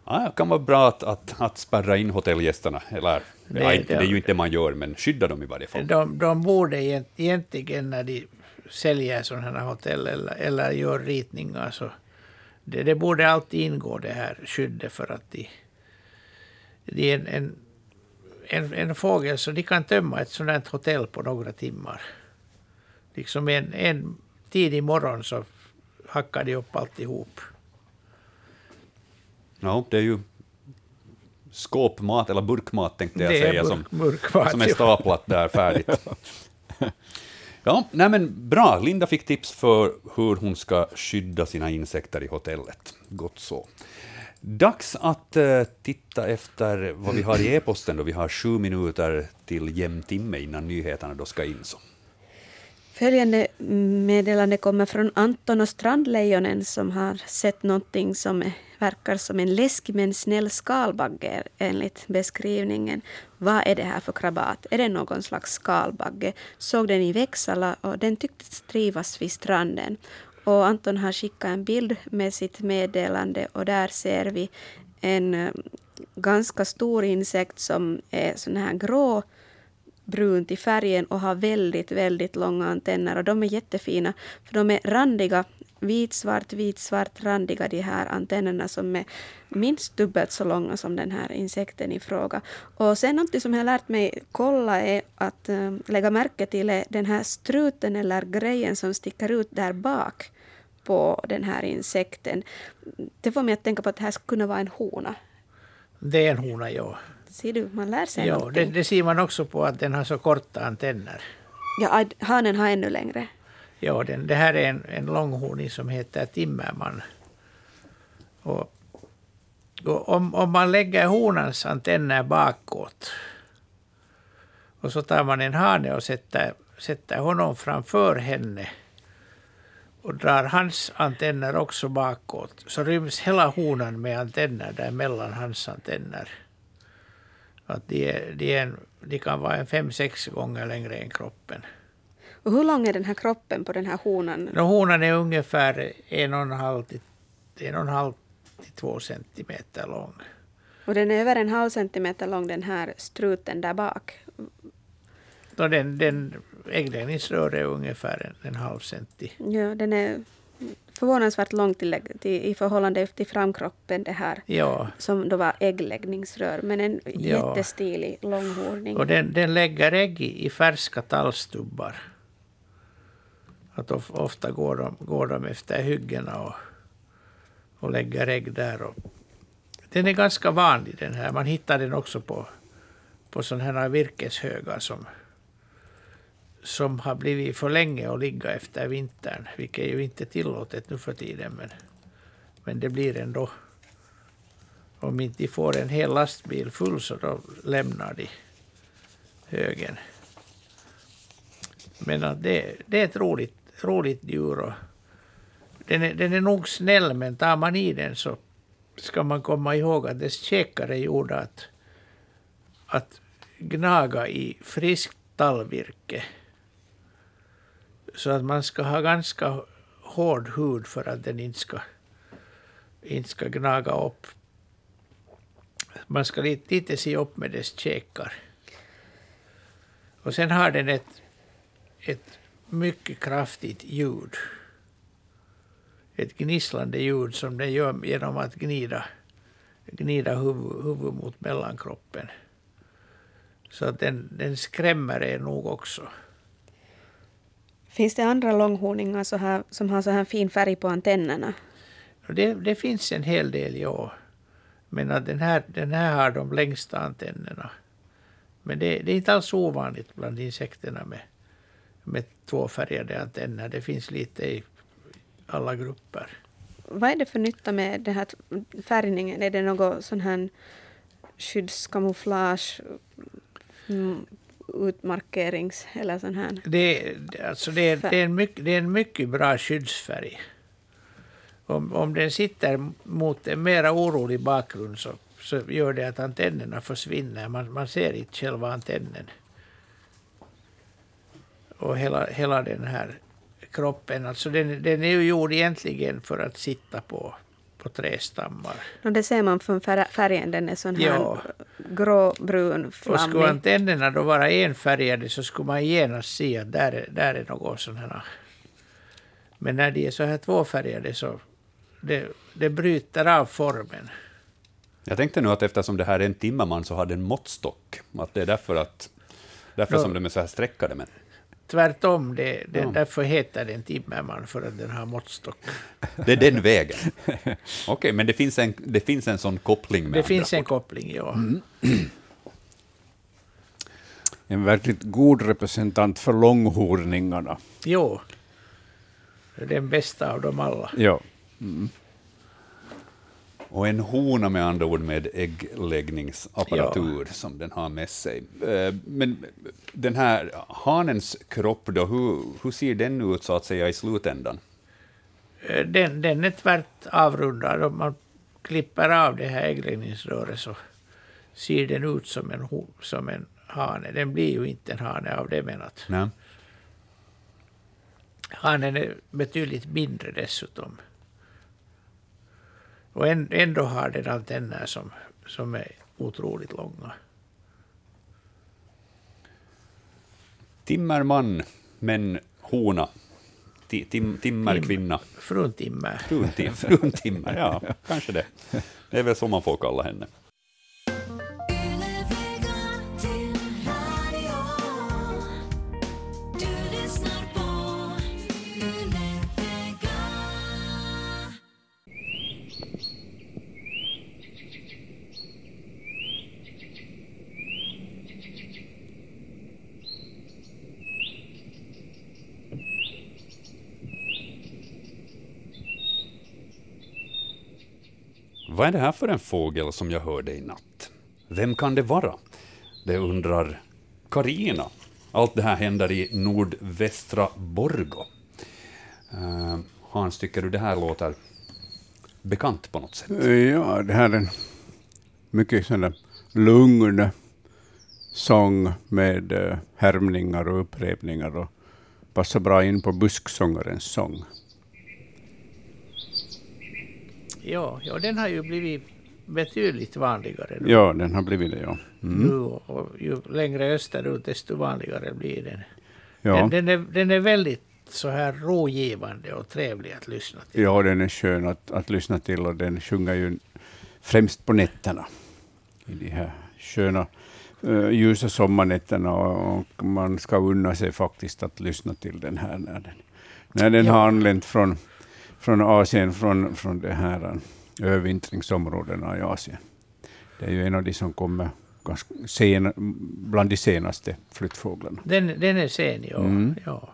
S1: Ja, det kan vara bra att, att, att spärra in hotellgästerna. Eller,
S3: Det-
S1: ja, inte, det är ju inte det man gör, men skydda dem i varje fall.
S3: De, de borde egent- egentligen när de säljer sådana här hotell eller, eller gör ritningar så det, det borde alltid ingå det här skyddet för att de, de är en, en, en, en fågel så de kan tömma ett sådant hotell på några timmar. Liksom en, en tidig morgon så hackar de upp alltihop.
S1: Ja, det är ju skåpmat, eller burkmat tänkte jag säga, som,
S3: burk- burkmat,
S1: som är staplat där färdigt. Ja, nej men bra. Linda fick tips för hur hon ska skydda sina insekter i hotellet. Gott så. Dags att eh, titta efter vad vi har i e-posten då vi har sju minuter till jämn timme innan nyheterna då ska in. Så.
S4: Följande meddelande kommer från Anton och Strandlejonen som har sett någonting som verkar som en läskig men snäll skalbagge enligt beskrivningen. Vad är det här för krabat? Är det någon slags skalbagge? Såg den i Växala och den tycktes trivas vid stranden. Och Anton har skickat en bild med sitt meddelande och där ser vi en eh, ganska stor insekt som är sån här grå brunt i färgen och har väldigt, väldigt långa antenner. Och de är jättefina, för de är randiga, vitsvart, vitsvart, randiga de här antennerna som är minst dubbelt så långa som den här insekten i fråga. Och sen något som jag har lärt mig kolla är att äh, lägga märke till är den här struten eller grejen som sticker ut där bak på den här insekten. Det får mig att tänka på att det här skulle kunna vara en hona.
S3: Det är en hona, ja.
S4: Ser du, man lär sig
S3: ja det, det ser man också på att den har så korta antenner.
S4: Ja, hanen har ännu längre.
S3: Ja, den, det här är en, en långhornig som heter timmerman. Och, och om, om man lägger honans antenner bakåt och så tar man en hane och sätter, sätter honom framför henne och drar hans antenner också bakåt så ryms hela honan med antenner där mellan hans antenner. Att de, är, de, är en, de kan vara en fem, sex gånger längre än kroppen.
S4: Och hur lång är den här kroppen på den här honan?
S3: No, honan är ungefär en och en halv till, en och en halv till två centimeter lång.
S4: Och den är över en halv centimeter lång den här struten där bak.
S3: Och den, den äggläggningsrör är ungefär en, en halv centi.
S4: Ja, den är förvånansvärt lång till, till, i förhållande till framkroppen det här.
S3: Ja,
S4: Som då var äggläggningsrör. Men en
S3: Ja.
S4: jättestilig långhorning.
S3: och den, den lägger ägg i, i färska tallstubbar. Att of, ofta går de, går de efter hyggena och, och lägger ägg där. Och, den är ganska vanlig den här. Man hittar den också på, på sådana här virkeshögar som, som har blivit för länge att ligga efter vintern. Vilket är ju inte tillåtet nu för tiden. Men, men det blir ändå. Om inte de får en hel lastbil full så då lämnar de högen. Men det, det är ett roligt, roligt djur. Och den, är, den är nog snäll men tar man i den så ska man komma ihåg att dess käkar är gjorda att, att gnaga i friskt tallvirke. Så att man ska ha ganska hård hud för att den inte ska, inte ska gnaga upp. Man ska lite, lite se upp med dess käkar. Och sen har den ett, ett mycket kraftigt ljud. Ett gnisslande ljud som den gör genom att gnida, gnida huvud, huvud mot mellankroppen. Så att den, den skrämmer er nog också.
S4: Finns det andra långhorningar så här, som har så här fin färg på antennerna?
S3: Det, det finns en hel del, ja. Men att den, här, den här har de längsta antennerna. Men det, det är inte alls ovanligt bland insekterna med, med tvåfärgade antenner. Det finns lite i alla grupper.
S4: Vad är det för nytta med den här färgningen? Är det något sån här skyddskamouflage, mm, utmarkerings eller sån här?
S3: Det, alltså det, är, det, är en mycket, det är en mycket bra skyddsfärg. Om, om den sitter mot en mera orolig bakgrund så, så gör det att antennerna försvinner. Man, man ser inte själva antennen. Och hela, hela den här kroppen, alltså den, den är ju gjord egentligen för att sitta på, på trästammar.
S4: Och det ser man från fär- färgen, den är sån här
S3: Ja.
S4: gråbrun,
S3: Och skulle
S4: flammig.
S3: antennerna då vara enfärgade så skulle man genast se att där är, där är något sånt här. Men när de är så här tvåfärgade så det, det bryter av formen.
S1: Jag tänkte nu att eftersom det här är en timmerman så har den måttstock, att det är därför, att, därför
S3: Ja.
S1: som de är så här streckade. Men,
S3: tvärtom. Det, det,
S1: Ja.
S3: Därför heter den timmerman, för att den har måttstock.
S1: Det är den vägen. Okej, men det finns, en, det finns en sån koppling med
S3: Det
S1: andra
S3: finns en koppling, ja.
S2: En verkligt god representant för långhorningarna.
S3: Jo. Den bästa av dem alla.
S2: Ja.
S1: Och en hona med andra ord med äggläggningsapparatur som den har med sig. Eh, Men den här hanens kropp då, hur, hur ser den ut så att säga i slutändan?
S3: Eh, Den, den är tvärt avrundad. Om man klipper av det här äggläggningsröret så ser den ut som en, som en hane. Den blir ju inte en hane av det menat.
S1: Nej.
S3: Hanen är betydligt mindre dessutom. Och än- ändå har den antenner som, som är otroligt långa.
S1: Timmerman, men hona. Ti- Tim, timmerkvinna.
S3: Fruntimmer.
S1: Fruntim, fruntimmer, ja, kanske det. Det är väl så man får kalla henne. Vad är det här för en fågel som jag hörde i natt? Vem kan det vara? Det undrar Karina. Allt det här händer i nordvästra Borgå. Uh, Hans, tycker du det här låter bekant på något sätt?
S2: Ja, det här är en mycket sån lugn sång med eh, härmningar och upprepningar och passar bra in på busksångarens sång.
S3: Ja, ja, den har ju blivit betydligt vanligare nu.
S2: Ja, den har blivit det, ja. Mm.
S3: nu och, ju längre österut desto vanligare blir den.
S2: Ja.
S3: Den, den, är, den är väldigt så här rogivande och trevlig att lyssna till.
S2: ja, den är skön att, att lyssna till och den sjunger ju främst på nätterna. I de här sköna uh, ljusa sommarnätterna och, och man ska unna sig faktiskt att lyssna till den här när den, när den
S3: Ja.
S2: har anlänt från, från Asien, från, från det här uh, övervintringsområdena i Asien. Det är ju en av de som kommer ganska sen, bland de senaste flyttfåglarna.
S3: Den, den är sen, ja.
S2: Mm.
S3: ja.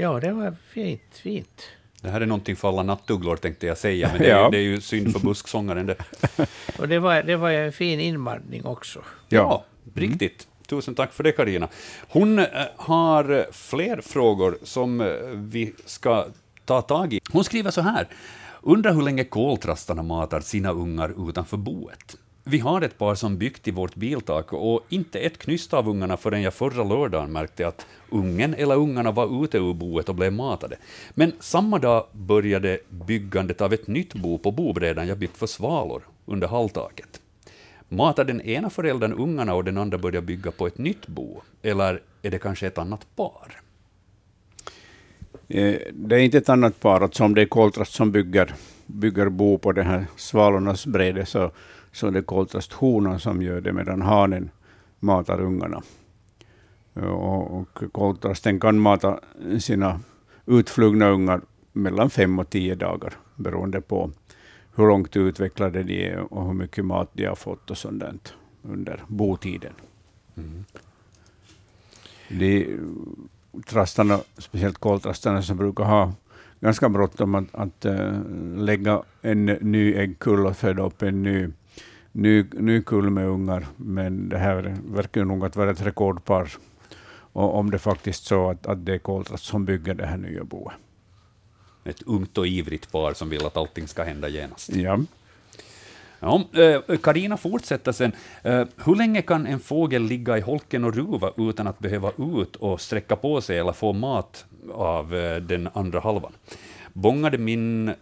S3: Ja, det var fint, fint.
S1: Det här är någonting för alla nattugglor tänkte jag säga, men det är,
S2: Ja.
S1: ju, det är ju synd för busksångaren det.
S3: Och det var, det var ju en fin inbandning också.
S1: Ja, riktigt. Tusen tack för det, Karina. Hon eh, har fler frågor som eh, vi ska ta tag i. Hon skriver så här. Undrar hur länge koltrastarna matar sina ungar utanför boet. Vi har ett par som byggt i vårt biltak och inte ett knyst av ungarna förrän jag förra lördagen märkte att ungen eller ungarna var ute ur boet och blev matade. Men samma dag började byggandet av ett nytt bo på bobrädan jag byggt för svalor under halltaket. Matar den ena föräldern ungarna och den andra börjar bygga på ett nytt bo? Eller är det kanske ett annat par?
S2: Eh, Det är inte ett annat par, att som det är koltrast som bygger, bygger bo på det här svalornas brede, så, så är det koltrast honan som gör det, medan hanen matar ungarna. Och, och koltrasten kan mata sina utflugna ungar mellan fem och tio dagar, beroende på hur långt utvecklade de är och hur mycket mat de har fått och sånt under botiden. De trastarna, speciellt koltrastarna, som brukar ha ganska bråttom att, att eh, lägga en ny äggkull och föda upp en ny, ny, ny kull med ungar. Men det här verkar nog att vara ett rekordpar. Och om det faktiskt så att, att det är koltrast som bygger det här nya boet.
S1: Ett ungt och ivrigt par som vill att allting ska hända genast.
S2: Ja.
S1: Ja, eh, Karina fortsätter sen. Eh, hur länge kan en fågel ligga i holken och ruva utan att behöva ut och sträcka på sig eller få mat av eh, den andra halvan? Bångade, min,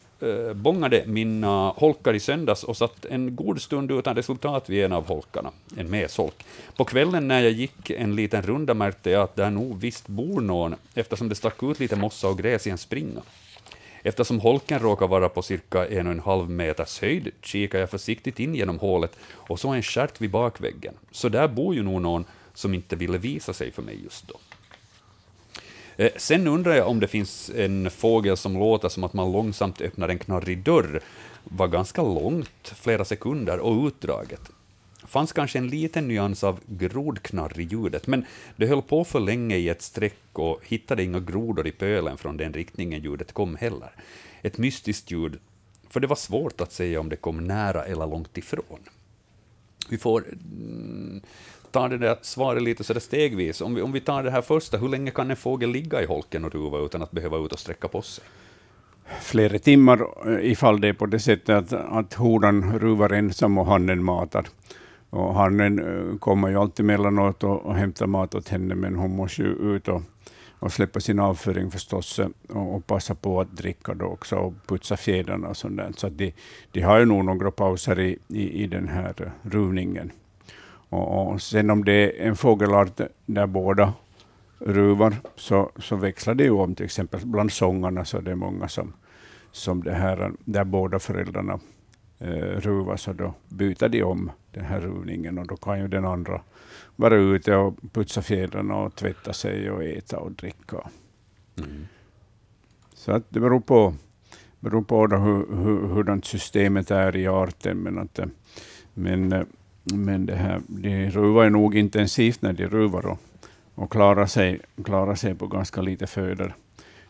S1: bångade mina holkar i söndags och satt en god stund utan resultat vid en av holkarna, en mesholk. På kvällen när jag gick en liten runda märkte jag att där nog visst bor någon, eftersom det stack ut lite mossa och gräs i en springa. Eftersom holken råkar vara på cirka en och en halv meters höjd kikar jag försiktigt in genom hålet och så en stjärt vid bakväggen. Så där bor ju nog någon som inte ville visa sig för mig just då. Eh, sen undrar jag om det finns en fågel som låter som att man långsamt öppnar en knarrig dörr. Var ganska långt, flera sekunder, och utdraget. Fanns kanske en liten nyans av grodknarr i ljudet, men det höll på för länge i ett streck och hittade inga grodor i pölen från den riktningen ljudet kom heller. Ett mystiskt ljud, för det var svårt att säga om det kom nära eller långt ifrån. Vi får mm, ta det där svaret lite så där stegvis. Om vi, om vi tar det här första, hur länge kan en fågel ligga i holken och ruva utan att behöva ut och sträcka på sig?
S2: flera timmar eh, ifall det är på det sättet att, att honan ruvar ensam och hannen matar. Och hannen eh, kommer ju alltid mellanåt och, och hämtar mat åt henne, men hon måste ju ut och, och släppa sin avföring förstås eh, och, och passa på att dricka då också och putsa fjädrarna och sånt där. Så att de, de har ju nog några pauser i, i, i den här eh, ruvningen. Och, och sen om det är en fågelart där båda ruvar, så, så växlar det ju om. Till exempel bland sångarna så är det många som, som det här, där båda föräldrarna eh, ruvar, så då byter de om den här ruvningen och då kan ju den andra vara ute och putsa fjädrarna och tvätta sig och äta och dricka. Så att det beror på, beror på då hur, hur, hurdant systemet är i arten. Men, att, eh, men, eh, men det här, de ruvar nog intensivt när de ruvar och, och klarar, sig, klarar sig på ganska lite föder,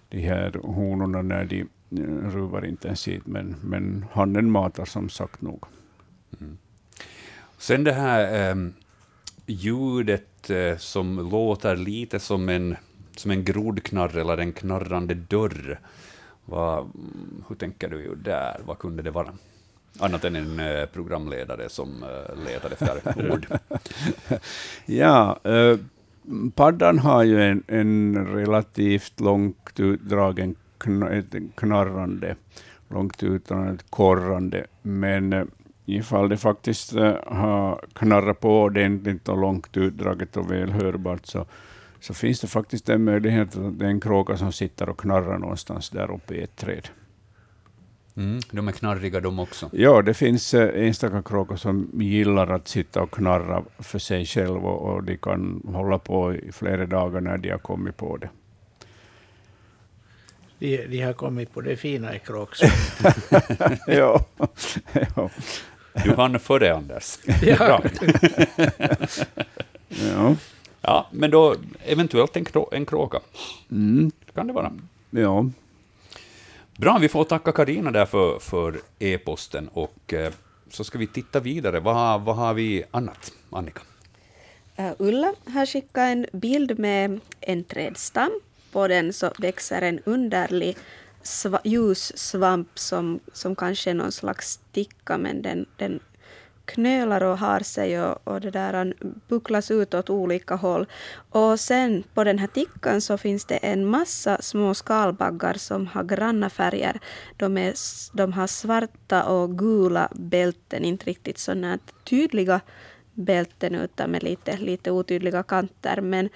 S2: de här honorna när de ruvar intensivt. Men, men hannen matar som sagt nog.
S1: Sen det här eh, ljudet eh, som låter lite som en, som en grodknarr eller en knarrande dörr. Vad, mm, hur tänker du där? Vad kunde det vara? Annat än en eh, programledare som eh, letar efter ord.
S2: Ja, eh, paddan har ju en, en relativt långt utdragen ett knarrande, långt utdraget korrande, men eh, ifall det faktiskt eh, har knarrat på ordentligt och långt utdraget och väl hörbart, så, så finns det faktiskt en möjlighet att det är en kråka som sitter och knarrar någonstans där uppe i ett träd.
S1: Mm, de är knarriga de också.
S2: Ja, det finns eh, enstaka kråkor som gillar att sitta och knarra för sig själv och, och de kan hålla på i flera dagar när de har kommit på det.
S3: De, de har kommit på det fina i kråksång.
S2: ja. ja.
S1: Du hann före, Anders.
S3: Ja.
S2: Ja.
S1: Ja, men då eventuellt en, krå, en kråka.
S2: Mm.
S1: Kan det vara.
S2: ja.
S1: Bra, vi får tacka Karina där för, för e-posten och eh, så ska vi titta vidare. Vad, har- vad har vi annat, Annika?
S4: Uh, Ulla har skickat en bild med en trädstam. På den så växer en underlig sva, ljus svamp som, som kanske är någon slags sticka, men den, den knölar och har sig och, och det där han bucklas ut åt olika håll. Och sen på den här tickan så finns det en massa små skalbaggar som har granna färger. De, är, de har svarta och gula bälten, inte riktigt sådana tydliga bälten utan med lite, lite otydliga kanter. Men,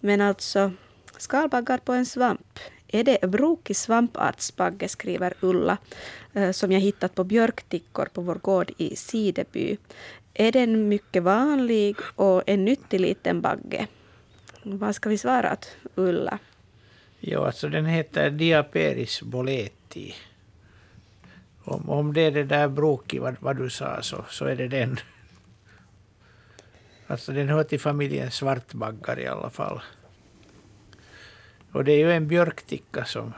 S4: men alltså skalbaggar på en svamp. Är det brokig svampartsbagge, skriver Ulla, eh, som jag hittat på björktickor på vår gård i Sideby. Är den mycket vanlig och en nyttig liten bagge? Vad ska vi svara åt Ulla?
S3: Ja, alltså den heter Diaperis boleti. Om, om det är det där broki, vad, vad du sa, så, så är det den. Alltså den hör till familjen svartbaggar i alla fall. Och det är ju en björkticka som,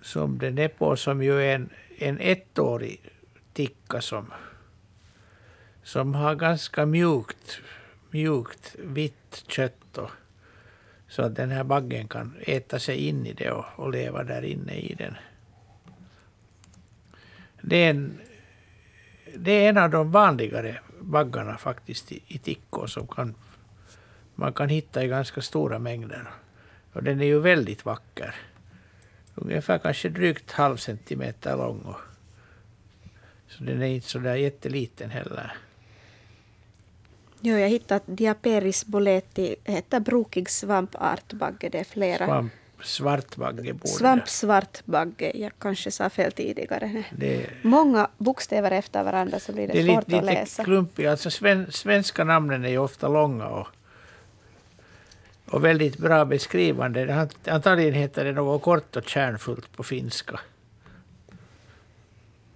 S3: som den är på, som ju är en, en ettårig ticka som, som har ganska mjukt, mjukt vitt kött. Och, så att den här baggen kan äta sig in i det och, och leva där inne i den. Det är en, det är en av de vanligare baggarna faktiskt i, i tickor som kan, man kan hitta i ganska stora mängder. Och den är ju väldigt vacker. Ungefär kanske drygt halv centimeter lång. Och, så den är inte så där jätteliten heller.
S4: Jo, jag hittat Diaperis boleti, heter brokig svampartbagge. Det är flera.
S3: Svamp, svartbagge borde
S4: Svampsvartbagge, jag kanske sa fel tidigare.
S3: det.
S4: Många bokstäver efter varandra så blir det,
S3: Det är
S4: svårt
S3: lite,
S4: att
S3: lite
S4: läsa.
S3: klumpigt. Alltså sven, svenska namnen är ju ofta långa och, och väldigt bra beskrivande. Antagligen heter det något kort och kärnfullt på finska.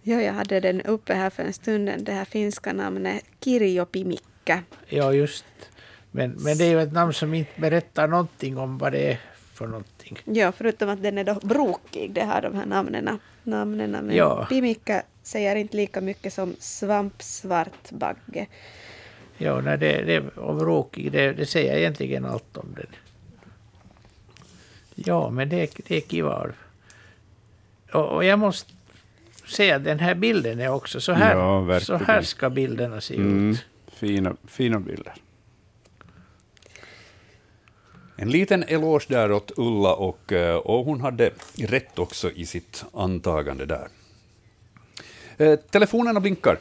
S4: Ja, jag hade den uppe här för en stund, det här finska namnet Kirjopimikka.
S3: Ja, just. Men, men det är ju ett namn som inte berättar någonting om vad det är för någonting.
S4: Ja, förutom att den är då brokig, det har de här namnena. namnena. Men
S3: Ja.
S4: pimikka säger inte lika mycket som svampsvartbagge.
S3: Ja, nej, det, det, och brokig, det, det säger egentligen allt om den. Ja, men det, det är kiva. Och, och jag måste säga att den här bilden är också så här.
S2: Ja,
S3: så här ska bilderna se
S2: Mm.
S3: ut.
S2: Fina, fina bilder.
S1: En liten eloge där åt Ulla, och, eh, och hon hade rätt också i sitt antagande där. Eh, telefonerna blinkar.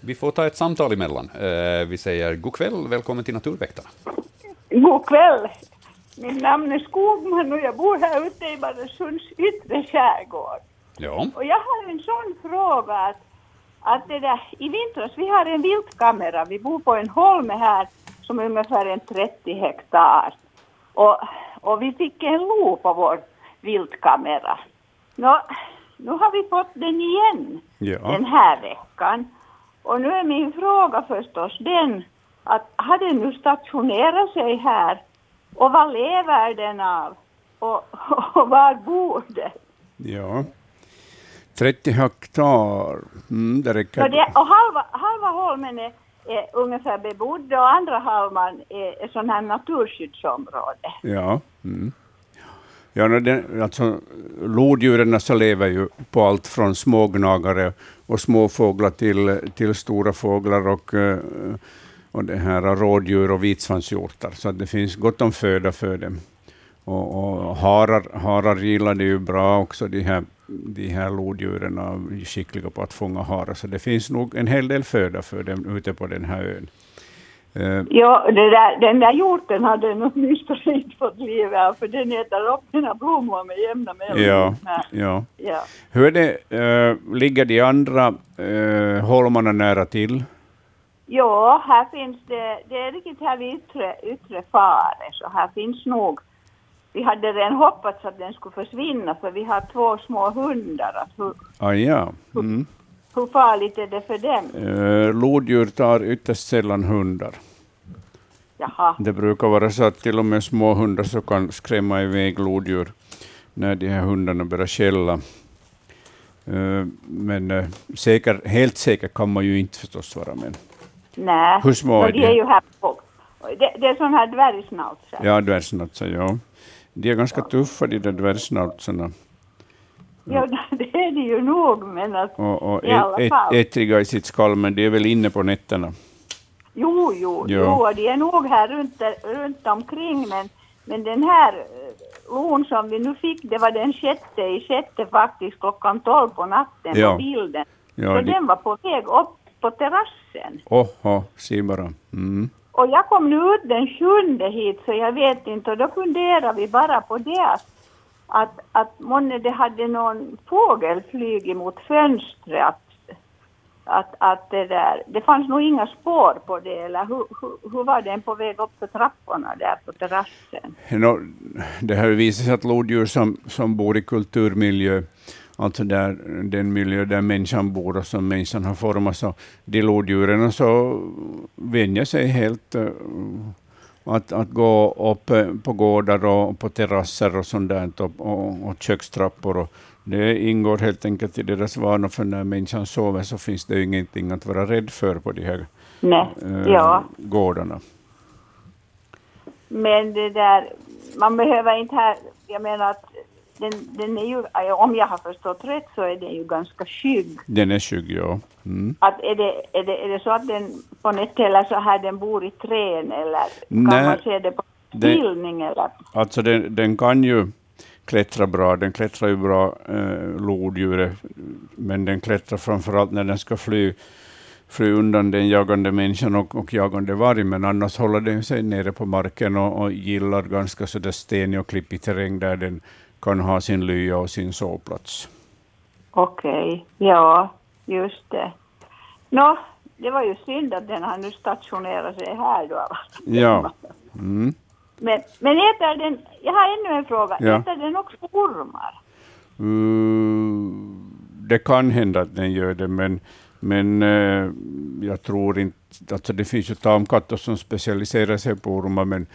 S1: Vi får ta ett samtal emellan. Eh, vi säger god kväll, välkommen till Naturväktarna.
S7: God kväll. Mitt namn är Skogman och jag bor här ute i Baresunds yttre skärgård.
S1: Ja,
S7: Och jag har en sån fråga att, att det där, i vintras, vi har en viltkamera, vi bor på en holme här som är ungefär en 30 hektar. Och, och vi fick en lo på vår viltkamera. Nå, nu har vi fått den igen
S2: Ja.
S7: den här veckan. Och nu är min fråga förstås den att har den nu stationerat sig här och vad lever den av? Och, och var bor den?
S2: Ja. 30 hektar. Mm, det räcker.
S7: Så det, och halva, halva holmen är, är ungefär bebodd och andra halvan är, är sån här naturskyddsområde.
S2: Ja. Mm. Ja, den, alltså, lodjuren så lever ju på allt från smågnagare och småfåglar till, till stora fåglar och, eh, och det här rådjur och vitsvanshjortar. Så det finns gott om föda för dem. Och, och harar, harar gillar det ju bra också, de här, de här lodjuren är skickliga på att fånga harar. Så det finns nog en hel del föda för dem ute på den här ön. Eh,
S7: Ja, där, den där hjorten hade den åtminstone inte fått liv av för den äter upp sina blommor med jämna mellanrum.
S2: ja, ja.
S7: ja.
S2: Hur är det, eh, ligger de andra eh, holmarna nära till?
S7: Ja, här finns det, det är riktigt här vid yttre, yttre fare, så här finns nog, vi hade redan hoppats att den skulle försvinna för vi har två små hundar, hur,
S2: Ah, ja. Mm.
S7: hur farligt är det för dem?
S2: Eh, lodjur tar ytterst sällan hundar.
S7: Jaha,
S2: Det brukar vara så att till och med små hundar så kan skrämma iväg lodjur när de här hundarna börjar skälla. Eh, men eh, säker, helt säker kan man ju inte förstås vara. Men,
S7: nej.
S2: Hur små är
S7: de
S2: de?
S7: är ju här på, det, det är sån här dvärgsnautser.
S2: ja, dvärgsnautsar, ja. De är ganska tuffa de där dvärgsnautsarna.
S7: Ja, det är det ju nog, men att,
S2: Och, och
S7: I alla fall.
S2: ettriga i sitt skall, men de är väl inne på nätterna.
S7: Jo, jo, jo, och de är nog här runt, runt omkring, men, men den här eh, lon som vi nu fick, det var den sjätte i sjätte faktiskt klockan tolv på natten
S2: Ja.
S7: på bilden.
S2: Ja,
S7: så
S2: de-
S7: den var på väg upp på terrassen.
S2: Oho, se bara. Mm.
S7: Och jag kom nu ut den sjunde hit, så jag vet inte, och då funderar vi bara på det att, att, att månne det hade någon fågel flugit mot fönstret, att, att, det där, det fanns nog inga spår på det, eller hur, hur, hur var den på väg upp för trapporna där på terrassen?
S2: No, det har ju visat sig att lodjur som, som bor i kulturmiljö, alltså där, den miljö där människan bor och som människan har format, så de lodjuren så vänjer sig helt eh, att, att gå upp eh, på gårdar och på terrasser och sånt där, och, och, och kökstrappor. Och det ingår helt enkelt i deras vanor, för när människan sover så finns det ju ingenting att vara rädd för på de här
S7: Nej,
S2: eh,
S7: ja.
S2: gårdarna.
S7: Men det där, man behöver inte här, jag menar att den, den är ju, om jag har förstått rätt så är den ju ganska skygg.
S2: Den är skygg, ja. Mm.
S7: Att är, det, är, det, är det så att den på nätet eller så här den bor i trän eller kan
S2: Nej,
S7: man se det på bildning eller?
S2: Alltså den, den kan ju klättra bra, den klättrar ju bra, eh, lodjuret, men den klättrar framförallt när den ska fly, fly undan den jagande människan och, och jagande varg, men annars håller den sig nere på marken och, och gillar ganska sådär stenig och klippig terräng där den kan ha sin lya och sin sovplats.
S7: Okej, ja, just det. Nå, det var ju synd att den har nu stationerat sig här då.
S2: Ja. Mm.
S7: Men, men äter den, jag har ännu en fråga,
S2: Ja.
S7: äter den också ormar?
S2: Uh, det kan hända att den gör det, men, men eh, jag tror inte... Alltså det finns ju tamkatter som specialiserar sig på ormar, men,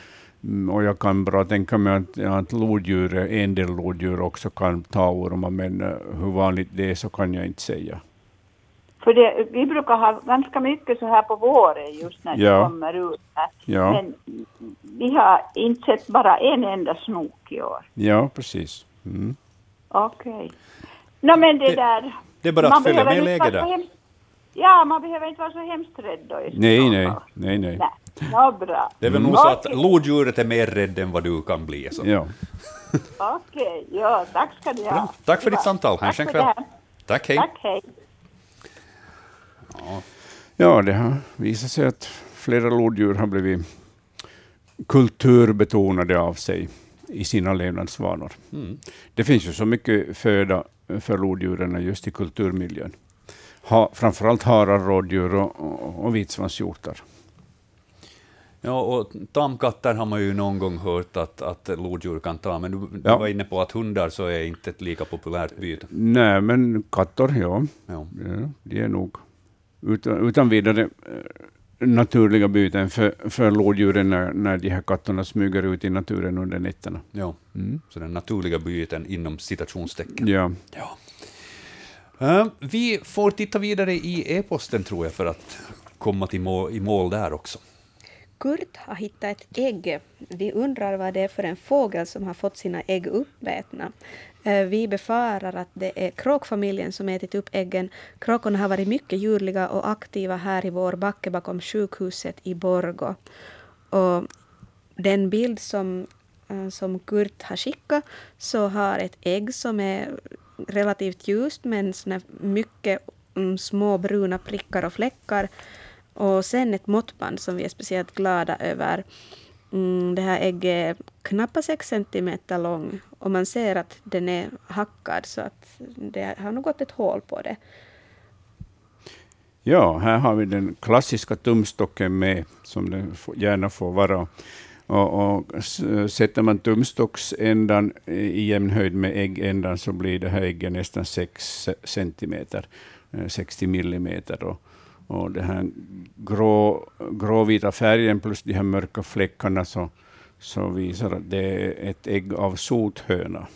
S2: och jag kan bra tänka mig att, att lodjur, en del lodjur också kan ta ormar, men eh, hur vanligt det är så kan jag inte säga.
S7: För det, vi brukar ha ganska mycket så här på våren just när
S2: Ja.
S7: det kommer ut.
S2: Ja.
S7: Men vi har inte sett bara en enda snok i år.
S2: Ja, precis. Mm.
S7: Okej. No, men det,
S1: Det-
S7: där...
S1: det är bara att
S7: man
S1: följa
S7: behöver
S1: med
S7: inte vara
S1: läget
S7: så
S1: där.
S7: hemskt- Ja, man behöver inte vara så hemskt rädd då.
S2: Nej, nej, nej, nej.
S7: Nej, ja, bra.
S1: Det är väl nog så att lodjuret är mer rädd än vad du kan bli. Så.
S2: Ja.
S7: Okej, ja, tack ska du ha.
S1: Bra. Tack för ditt samtal.
S7: Tack för
S1: kväll.
S7: det här.
S1: Tack, hej.
S7: Tack, hej.
S2: Ja, det har visat sig att flera lodjur har blivit kulturbetonade av sig i sina levnadsvanor.
S1: Mm.
S2: Det finns ju så mycket föda för lodjuren just i kulturmiljön. Ha, framförallt harar, rådjur och, och, och vitsvanshjortar.
S1: Ja, och tamkatter har man ju någon gång hört att, att lodjur kan ta, men du, du
S2: Ja.
S1: var inne på att hundar så är inte ett lika populärt byte.
S2: Nej, men katter, ja,
S1: Ja.
S2: ja de är nog utan, utan vidare eh, naturliga byten för, för lodjuren när, när de här katterna smyger ut i naturen under nätterna.
S1: Ja.
S2: Mm.
S1: Så den naturliga byten inom citationstecken.
S2: Ja.
S1: Ja. Eh, vi får titta vidare i e-posten tror jag för att komma till mål, i mål där också.
S4: Kurt har hittat ett ägg. Vi undrar vad det är för en fågel som har fått sina ägg uppätna. Eh, vi befarar att det är kråkfamiljen som ätit upp äggen. Kråkorna har varit mycket djurliga och aktiva här i vår backe bakom sjukhuset i Borgo. Och den bild som, eh, som Kurt har skickat så har ett ägg som är relativt ljust men mycket mm, små bruna prickar och fläckar. Och sen ett måttband som vi är speciellt glada över. Mm, det här ägget är knappt 6 centimeter lång och man ser att den är hackad så att det har nog gått ett hål på det.
S2: Ja, här har vi den klassiska tumstocken med, som den gärna får vara. Och, och sätter man tumstocksändan i jämn höjd med äggändan så blir det här ägget nästan 6 centimeter, eh, 60 millimeter. Och, och den här grå, gråvita färgen plus de här mörka fläckarna så, så visar att det är ett ägg av sothöna.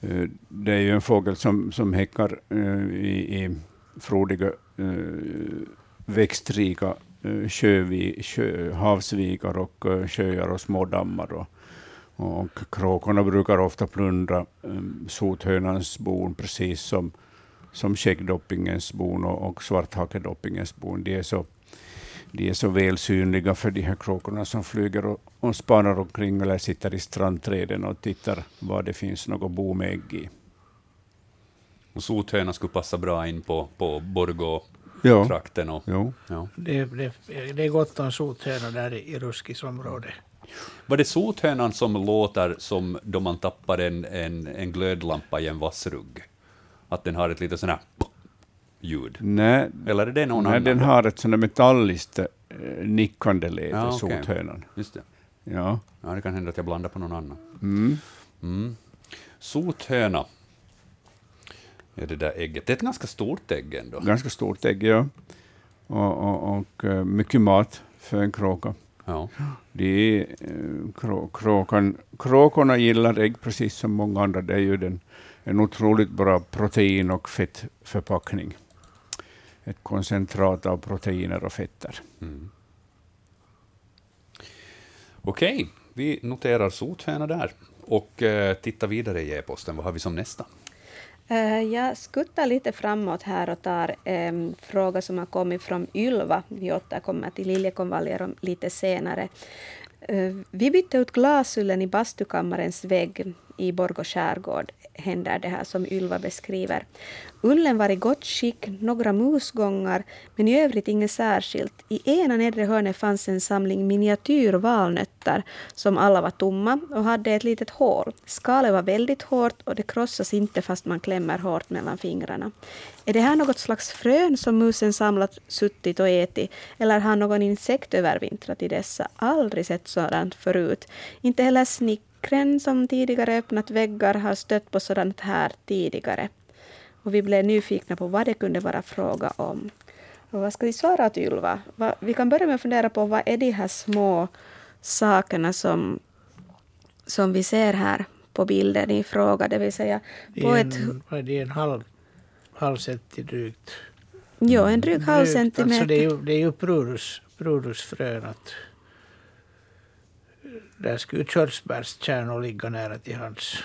S2: Eh, det är ju en fågel som, som häckar eh, i, i frodiga, eh, växtrika sjövi, sjö, havsvikar och sjöar och små dammar. Och, och kråkorna brukar ofta plundra sothönans bon precis som, som skäggdoppingens bon och, och svarthakedoppingens bon. De är så de är så väl synliga för de här kråkorna som flyger och, och spanar omkring eller sitter i strandträden och tittar var det finns något bo med ägg i.
S1: Och sothöna skulle passa bra in på, på Borgå-trakten.
S2: Ja.
S1: Och,
S2: Jo.
S1: ja.
S3: Det, det, det är gott om sothönor där i, i Ruskis område.
S1: Var det sothönan som låter som då man tappar en, en, en glödlampa i en vassrugg? Att den har ett litet sånt här ljud?
S2: Nej,
S1: Eller är det någon
S2: nej
S1: annan?
S2: den har ett sånt där metalliskt eh, nickande läte,
S1: Ja, okej.
S2: sothönan.
S1: Just det.
S2: Ja.
S1: Ja, det kan hända att jag blandar på någon annan.
S2: Mm.
S1: Mm. Sothöna är det där ägget. Det är ett ganska stort ägg ändå.
S2: Ganska stort ägg, ja. Och, och, och eh, mycket mat för en kråka.
S1: Ja.
S2: Det är, eh, krå, kråkan, kråkorna gillar ägg precis som många andra. Det är ju den, en otroligt bra protein och fettförpackning. Ett koncentrat av proteiner och fetter.
S1: Mm. Okej, vi noterar sothöna där och eh, tittar vidare i e-posten. Vad har vi som nästa?
S4: Eh, Jag skuttar lite framåt här och tar en fråga som har kommit från Ylva. Vi återkommer till liljekonvaljer om lite senare. Eh, Vi bytte ut glasullen i bastukammarens vägg. i Borgå skärgård händer det här som Ylva beskriver. Ullen var i gott skick, några musgångar, men i övrigt inget särskilt. I ena nedre hörnet fanns en samling miniatyrvalnötter som alla var tomma och hade ett litet hål. Skalet var väldigt hårt och det krossas inte fast man klämmer hårt mellan fingrarna. Är det här något slags frön som musen samlat, suttit och ätit eller har någon insekt övervintrat i dessa? Aldrig sett sådant förut. Inte heller snickren som tidigare öppnat väggar har stött på sådant här tidigare. Och vi blev nyfikna på vad det kunde vara fråga om. Och vad ska vi svara åt Ylva? Va- Vi kan börja med att fundera på vad är de här små sakerna som, som vi ser här på bilden i fråga, det vill säga på
S3: är
S4: ett,
S3: en, vad är det, en halv, halv centi drygt.
S4: jo, en dryg halv centimeter.
S3: Alltså det är ju, det är prurusfrön. Att, där skulle ju körsbärskärnor ligga nära till hands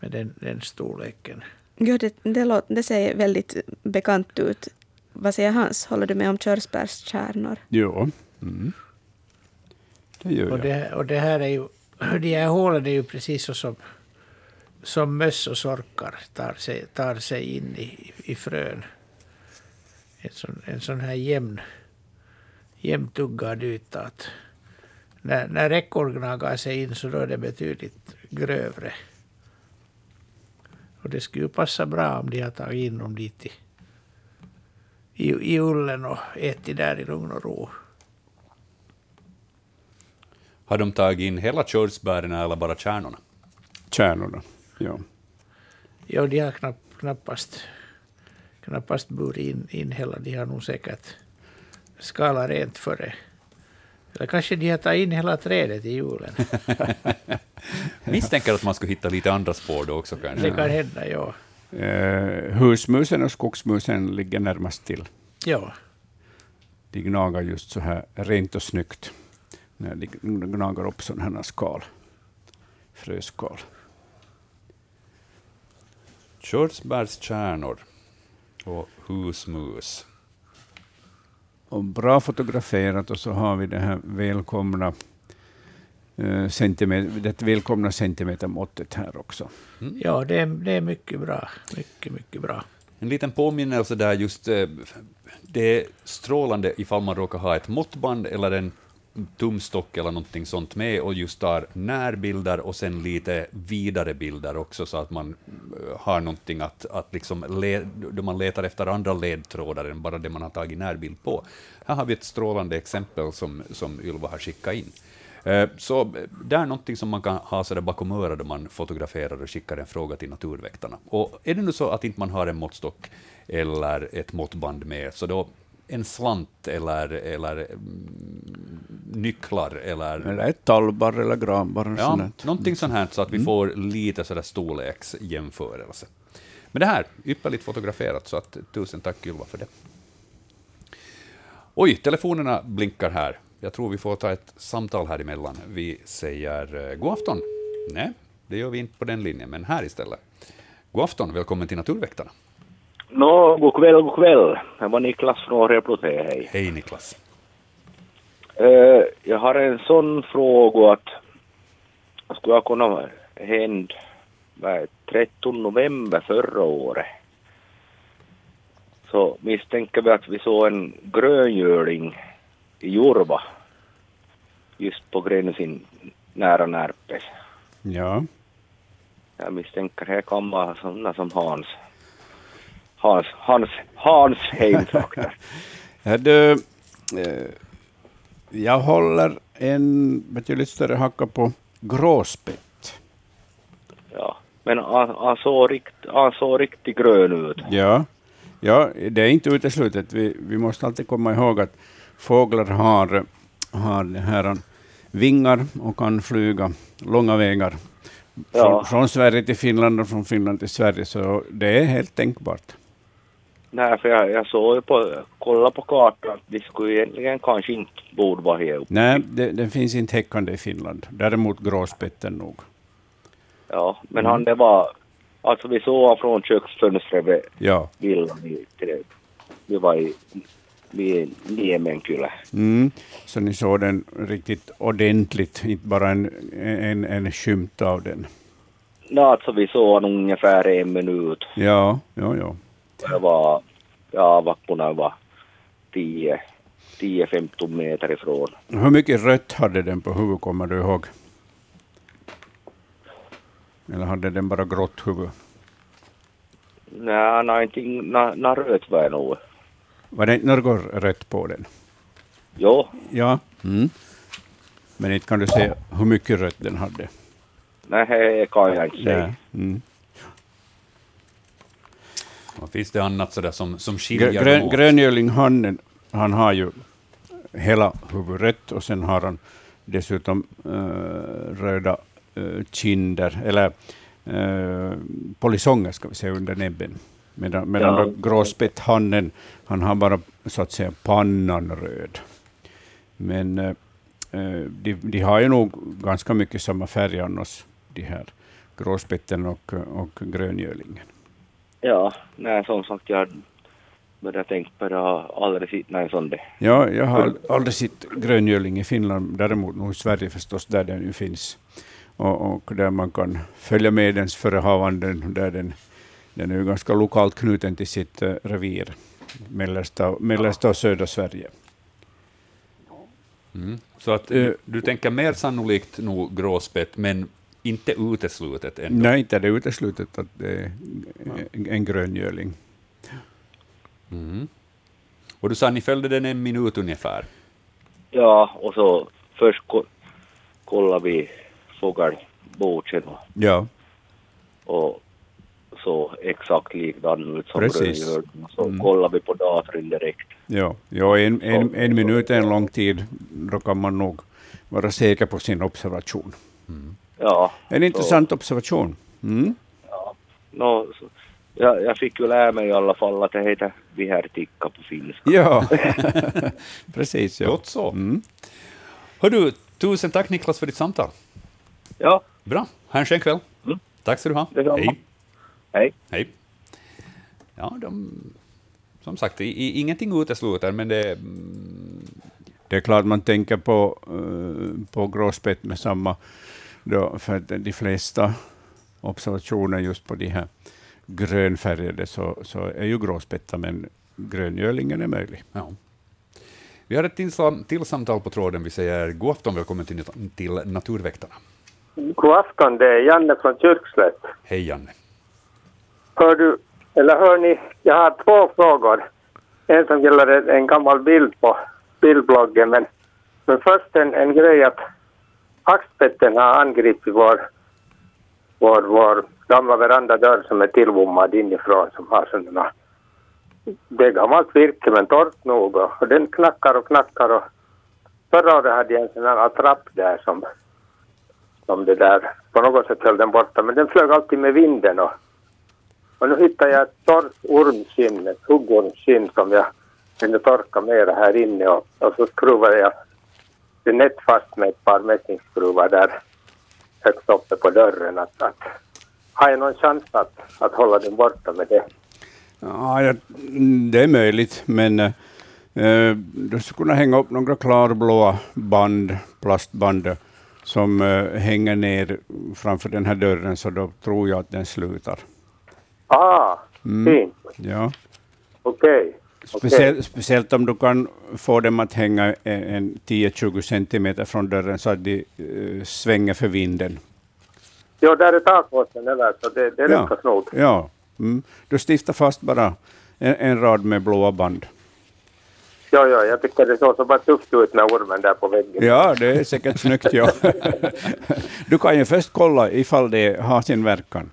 S3: med den, den storleken.
S4: Jo, det, det, låt, det ser väldigt bekant ut. Vad säger Hans? Håller du med om körsbärskärnor?
S2: Jo. Mm. Det gör
S3: Och
S2: jag.
S3: det, och det här är ju, de här hålen är ju precis så som, som möss och sorkar tar sig, tar sig in i, i frön. En sån, en sån här jämn, jämntuggad yta. Att när, när ekorren gnagar sig in så då är det betydligt grövre. Och det skulle ju passa bra om de har tagit in dem dit i, i, i ullen och ätit där i lugn och ro.
S1: Har de tagit in hela körsbären eller bara kärnorna?
S2: Kärnorna. Ja.
S3: Ja, de har knapp, knappast, knappast burit in, in hela. De har nog säkert skalat rent före. Eller kanske de har tagit in hela trädet i julen.
S1: Misstänker att man skulle hitta lite andra spår då också kanske.
S3: Det kan hända, ja.
S2: Eh, husmusen och skogsmusen ligger närmast till.
S3: ja.
S2: De gnagar just så här rent och snyggt när de gnagar upp sådana här skal. Fröskal.
S1: Körsbärskärnor och husmus.
S2: Och bra fotograferat och så har vi det här välkomna eh, centimeter, det välkomna centimetermåttet här också.
S3: Ja, det är, det är mycket bra. Mycket, mycket bra.
S1: En liten påminnelse där just eh, det är strålande ifall man råkar ha ett måttband eller en tumstock eller någonting sånt med och just tar närbilder och sen lite vidare bilder också så att man eh, har någonting att, att liksom le, då man letar efter andra ledtrådar än bara det man har tagit närbild på. Här har vi ett strålande exempel som, som Ylva har skickat in. Eh, så eh, det är någonting som man kan ha så där bakom örat då man fotograferar och skickar en fråga till Naturväktarna. Och är det nu så att inte man har en måttstock eller ett måttband med, så då en slant eller, eller mm, nycklar eller
S2: Eller ett tallbar eller granbar.
S1: Ja,
S2: sånt. Mm.
S1: någonting sånt här så att vi får lite sådär storleksjämförelse. Men det här, ypperligt fotograferat, så att tusen tack Ylva för det. Oj, telefonerna blinkar här. Jag tror vi får ta ett samtal här emellan. Vi säger eh, god afton. Nej, det gör vi inte på den linjen, men här istället. God afton, välkommen till Naturväktarna.
S8: Nå, god kväll, god kväll. Det var Niklas från Replote, hej.
S1: Hej Niklas.
S8: Eh, jag har en sån fråga att skulle ha kunnat hända vad är det, 13 november förra året. Så misstänker vi att vi såg en gröngöling i Jurva. Just på gränsen nära Närpes.
S2: Ja.
S8: Jag misstänker det kan vara sådana som Hans. Hans, Hans, Hans hemtrakter.
S2: Ja, du, eh, jag håller en betydligt större hacka på gråspett.
S8: Ja, men han, han, såg rikt, han såg riktigt grön ut.
S2: Ja. ja, det är inte uteslutet. Vi, vi måste alltid komma ihåg att fåglar har, har det här vingar och kan flyga långa vägar.
S8: Ja.
S2: Från, från Sverige till Finland och från Finland till Sverige, så det är helt tänkbart.
S8: Nej, för jag, jag såg ju på, kolla på kartan att vi skulle egentligen kanske inte borde vara här uppe.
S2: Nej, det, det finns inte häckande i Finland. Däremot gråspetten nog.
S8: Ja, men
S2: Mm.
S8: han det var, alltså vi såg han från köksfönstret vid
S2: Ja.
S8: villan. Vi var i, vid Niemenkylä.
S2: Mm. Så ni såg den riktigt ordentligt, inte bara en, en, en skymt av den.
S8: no, alltså vi såg honom ungefär en minut.
S2: Ja, ja, ja.
S8: Jag var, ja, vapporna var 10 10-15 meter ifrån.
S2: Hur mycket rött hade den på huvudet, kommer du ihåg? Eller hade den bara grått huvud?
S8: Nej, nå, nå rött var det nog.
S2: Var det inte något rött på den?
S8: Jo,
S2: Ja. Mm. Men inte kan du säga hur mycket rött den hade?
S8: nej, det kan jag inte säga.
S2: Nej. Mm.
S1: Och finns det annat sådär som, som skiljer dem
S2: grön,
S1: åt?
S2: gröngölinghannen, han har ju hela huvudet och sen har han dessutom eh, röda eh, kinder, eller uh, polisonger ska vi säga under näbben. Medan, medan
S8: Ja.
S2: gråspetthannen, han har bara så att säga pannan röd. Men eh, de, de har ju nog ganska mycket samma färg annars, de här gråspetten och, och gröngölingen.
S8: Ja, nej, som sagt, jag började tänka på det, jag har aldrig sett någon sån där.
S2: Ja, jag har aldrig sett gröngöling i Finland, däremot nog i Sverige förstås, där den ju finns. Och, och där man kan följa med dens förehavanden, där den, den är ju ganska lokalt knuten till sitt eh, revir, mellersta, mellersta och södra Sverige.
S1: Mm. Så att
S2: Eh.
S1: du, du tänker mer sannolikt nog gråspett, men inte uteslutet ändå?
S2: Nej, inte är det uteslutet att det är en- gröngöling.
S1: Mm. Och du sa ni följde den en minut ungefär?
S8: Ja, och så först ko- kollade vi fågelboken
S2: Ja,
S8: och så exakt likadan ut som
S2: Precis.
S8: Så
S2: Mm.
S8: kollade vi på datorn direkt.
S2: ja. ja en, en, en minut är en lång tid, då kan man nog vara säker på sin observation.
S8: Ja,
S2: En intressant observation. Mm.
S8: no, så, ja, jag fick ju lära mig i alla fall att det heter vihertikka på finska.
S2: Ja, precis. Ja.
S1: Gott så.
S2: Mm.
S1: Hör du, tusen tack Niklas för ditt samtal.
S8: Ja,
S1: Bra, ha en skön kväll.
S8: Mm.
S1: Tack ska du ha. Hej.
S8: hej.
S1: Hej. Ja, de, som sagt, i, i, ingenting utesluter, men det...
S2: Det är klart man tänker på, eh, på gråspett med samma, då, för att de flesta observationer just på de här grönfärgade så, så är ju gråspätta, men gröngölingen är möjlig.
S1: Ja. Vi har ett till, sam- till samtal på tråden. Vi säger god afton, välkommen till, till Naturväktarna.
S9: God afton, det är Janne från Kyrkslätt.
S1: Hej Janne.
S9: Hör du, eller hör ni, jag har två frågor. En som gäller en- en gammal bild på bildbloggen, men, men först en, en grej att hackspetten har angripit vår, vår, vår gamla verandadörr som är tillbommad inifrån som har sådana det är gammalt virke men torrt nog och, den knackar och knackar och förra året hade jag en sån här attrapp där som som det där på något sätt höll den borta men den flög alltid med vinden och, och nu hittade jag ett torrt ormskinn, ett huggormskinn som jag kunde torka mera här inne och, och så skruvade jag nätt fast med ett par mässingsskruvar där högst uppe på dörren att, att har jag någon chans att, att hålla den borta med det?
S2: Ja, det är möjligt, men eh, eh, du skulle kunna hänga upp några klarblåa band, plastband, eh, som eh, hänger ner framför den här dörren, så då tror jag att den slutar.
S9: Ah,
S2: Mm.
S9: fint.
S2: Ja.
S9: Okej.
S2: Speciellt, speciellt om du kan få dem att hänga en, en 10-20 centimeter från dörren så att de eh, svänger för vinden.
S9: Jo, där är takvåsen över så det, det
S2: Ja.
S9: lyckas nog.
S2: Ja. Mm. Du stiftar fast bara en, en rad med blåa band.
S9: Jo, jo, jag tycker det såg så bara tufft ut med ormen där på väggen.
S2: Ja, det är säkert snyggt. Ja. Du kan ju först kolla ifall det har sin verkan.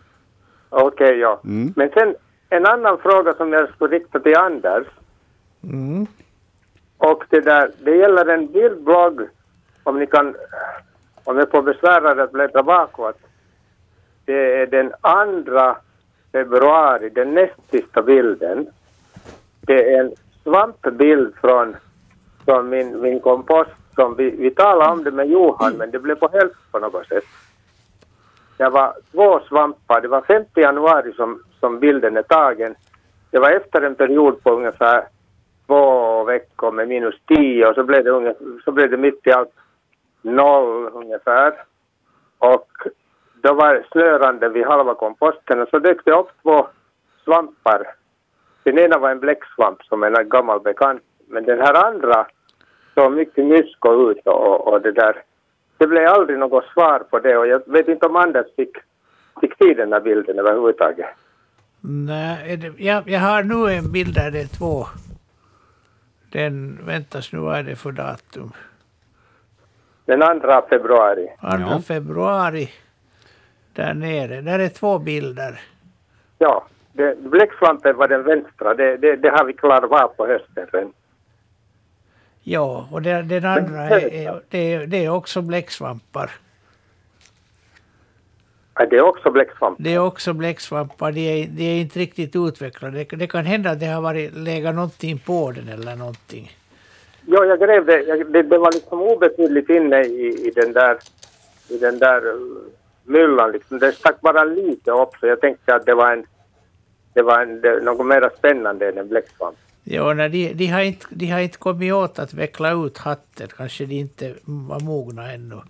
S9: Okej, ja.
S2: Mm.
S9: Men sen en annan fråga som jag skulle rikta till Anders. Mm. Och det där, det gäller en bildblogg, om ni kan, om jag får besvära er att bläddra bakåt. Det är den andra februari, den näst sista bilden. Det är en svampbild från, från min, min kompost som vi, vi talade om det med Johan, men det blev på hälften på något sätt. Det var två svampar. Det var 5 januari som, som bilden är tagen. Det var efter en period på ungefär två veckor med minus 10 och så blev det, ungefär, så blev det mitt i allt noll ungefär. Och då var snörande vid halva komposten och så dök det upp två svampar. Den ena var en bläcksvamp som är en gammal bekant, men den här andra såg mycket mysko ut och, och det där. Det blev aldrig något svar på det och jag vet inte om Anders fick, fick se den här bilden överhuvudtaget.
S3: Nej, är det, jag, jag har nu en bild där det är två. Den väntas nu, vad är det för datum?
S9: Den andra februari.
S3: 2
S1: Ja.
S3: februari. Där nere. Där är två bilder.
S9: Ja, bläcksvampen var den vänstra, det, det, det har vi klarat av på hösten redan.
S3: Ja, och det, den andra är, är, det, är, det är också bläcksvampar.
S9: Det är också bläcksvamp.
S3: Det är också bläcksvampar. De är, de är inte riktigt utvecklade. Det, det kan hända att det har varit, legat någonting på den eller någonting.
S9: Ja, jag grävde, jag, det, det var liksom obetydligt inne i, i den där, i den där uh, myllan liksom. Det stack bara lite upp så jag tänkte att det var en, det var en, det, något mer spännande än en bläcksvamp.
S3: Ja, nej, de, de, har inte, de har inte kommit åt att veckla ut hatten. Kanske de inte var mogna ännu.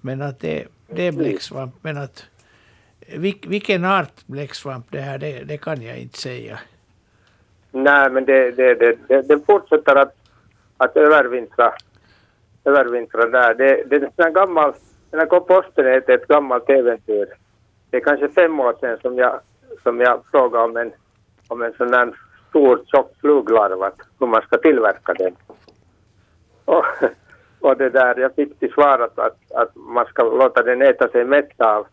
S3: Men att det, det är bläcksvamp. Men att vil, vilken art bläcksvamp det här, det, det kan jag inte säga.
S9: Nej, men det, det, det, det, det fortsätter att, att övervintra, övervintra där. Det, det är en här gammal, den här komposten är ett, gammalt äventyr. Det är kanske fem år sedan som jag, som jag frågade om en, om en sån här stor tjock fluglarv, hur man ska tillverka den. Och, och det där, jag fick till svar att, att, att man ska låta den äta sig mätt av,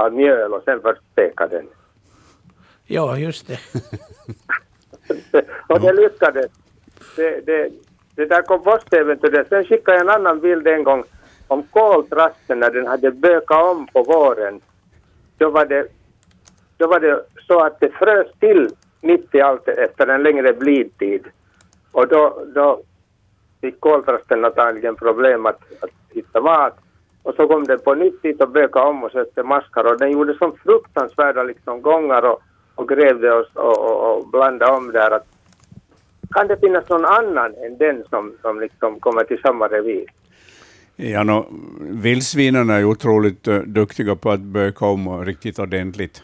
S9: av mjöl och sen först steka den.
S3: Ja, just det.
S9: och det lyckades. Det, det, det där kompostäventyret. Sen skickade jag en annan bild en gång om koltrasten när den hade bökat om på våren. Då var det, då var det så att det frös till mitt i allt efter en längre blidtid. Och då, då fick koltrasten antagligen problem att, att hitta mat. Och så kom den på nytt dit och bökade om och sökte maskar och den gjorde så fruktansvärda liksom gångar och, och grävde och, och, och, och blandade om där. Att, kan det finnas någon annan än den som, som liksom kommer till samma revir?
S2: Ja, no, vildsvinen är otroligt uh, duktiga på att böka om riktigt ordentligt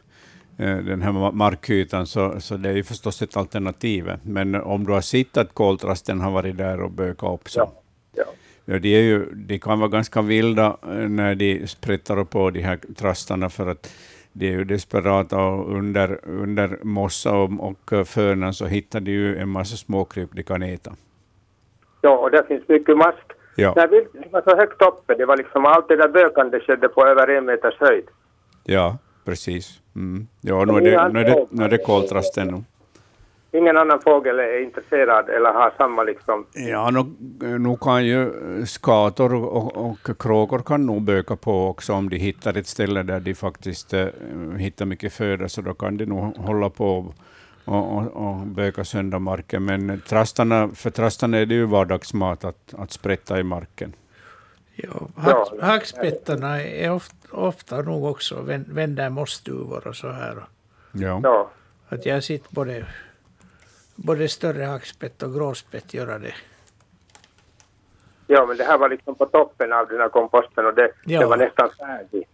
S2: uh, den här ma- markytan, så, så det är ju förstås ett alternativ. Men om du har sett att koltrasten har varit där och bökat upp, så
S9: Ja. Ja.
S2: Ja, de, är ju, de kan vara ganska vilda eh, när de sprättar på de här trastarna för att de är ju desperata och under, under mossa och, och eh, fönan så hittar de ju en massa småkryp de kan äta.
S9: Ja, och där finns mycket mask.
S2: Ja,
S9: När vi det var så högt uppe, det var liksom allt det där bökande skedde på över en meters höjd.
S2: ja precis. Mm. Ja, nu är det, nu är det, nu är det koltrasten. nu.
S9: Ingen annan fågel är intresserad eller har samma liksom...
S2: Ja, nu, nu kan ju skator och, och kråkor kan nog böka på också om de hittar ett ställe där de faktiskt eh, hittar mycket föda, så då kan de nog hålla på och, och, och böka sönder marken. Men trastarna, för trastarna är det ju vardagsmat att, att sprätta i marken.
S3: Ja, hack, hackspettarna är ofta, ofta nog också vän- vänder mossduvor och så här.
S2: Ja.
S9: Ja.
S3: Att jag sett både, både större hackspett och gråspett göra det.
S9: ja, men det här var liksom på toppen av den här komposten och det,
S3: Ja.
S9: det var nästan färdigt.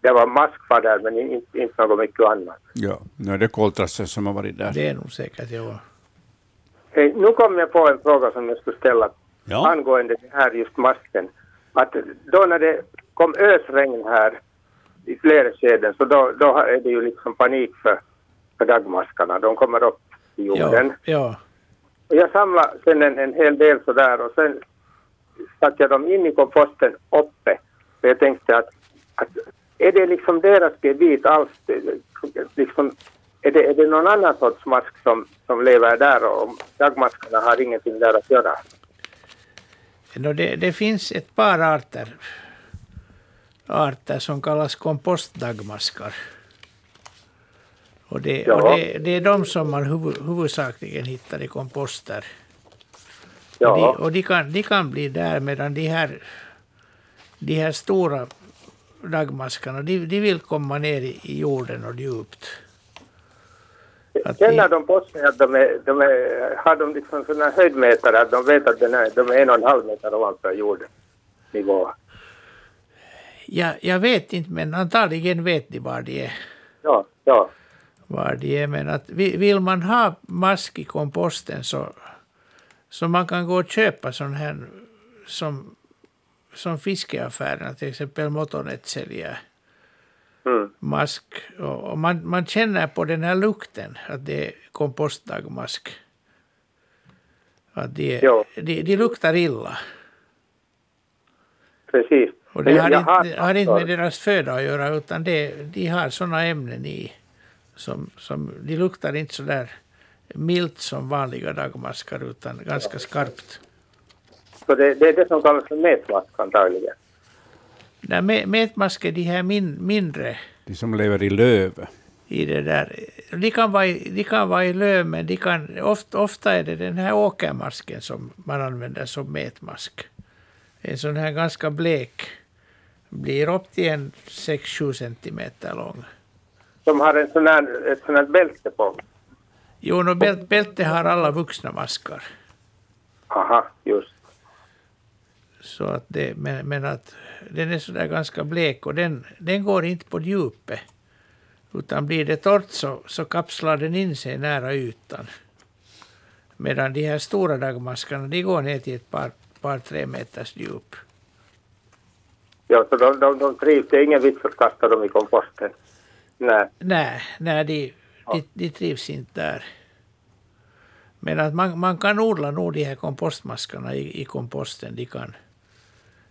S9: Det var maskvar där men inte, inte något mycket annat.
S2: ja, nu är det koltrasten som har varit där.
S3: Det är nog säkert, ja.
S9: Hej, nu kom jag på en fråga som jag skulle ställa
S1: Ja.
S9: angående det här just masken. Att då när det kom ösregn här i flera skeden så då, då är det ju liksom panik för, för dagmaskarna. De kommer upp i jorden.
S3: Ja, ja.
S9: Och jag samlade sen en, en hel del sådär och sen satte jag dem in i komposten uppe. För jag tänkte att, att är det liksom deras gebit alls? Liksom, är, det, är det någon annan sorts mask som, som lever där och dagmaskarna har ingenting där att göra?
S3: Nå, det, det finns ett par arter, arter som kallas kompostdagmaskar. Och, det, och
S9: Ja.
S3: det, det är de som man huvu, huvudsakligen hittar i komposter. Och,
S9: Ja,
S3: de, och de, kan, de kan bli där medan de här, de här stora dagmaskarna, de, de vill komma ner i, i jorden och djupt. Att
S9: känner
S3: de,
S9: de på sig att de, är, de är, har de liksom sådana höjdmätare att de vet att den är, de är en och en halv meter ovanför jordnivå?
S3: Jag, jag vet inte, men antagligen vet ni var de är.
S9: Ja, ja.
S3: Var de är. Men att vi- vill man ha mask i komposten så, så man kan gå och köpa sån här som, som fiskeaffärerna, till exempel Motonet säljer
S9: Mm.
S3: mask. Och, man, man känner på den här lukten att det är kompostdagmask. Att de,
S9: Ja.
S3: de, de luktar illa.
S9: Precis.
S3: Och det har, inte,
S9: har
S3: inte med deras föda att göra, utan det, de har sådana ämnen i. Som, som, de luktar inte så där milt som vanliga dagmaskar, utan ganska skarpt.
S9: Så det, det är det som kallas för metmask antagligen.
S3: När mä- mätmask är de här min, mindre
S2: De som lever i löv.
S3: i det där. De kan vara i, de kan vara i löv, men de kan, ofta, ofta är det den här åkermasken som man använder som mätmask. En sån här ganska blek, blir upp till en 6-7 centimeter lång.
S9: De har en sån här, ett sånt här bälte på.
S3: Jo, no, bäl, bälte har alla vuxna maskar.
S9: Aha, just.
S3: Så att det, men, men att den är sådär ganska blek och den, den går inte på djupet. Utan blir det torrt så, så kapslar den in sig nära ytan. Medan de här stora dagmaskarna de går ner till ett par, par tre meters djup.
S9: Ja, så de, de, de trivs. Det är ingen vits att kasta dem i komposten. Nej.
S3: Nej, nej de, de, de trivs inte där. Men att man, man kan odla nog de här kompostmaskarna i, i komposten. De kan,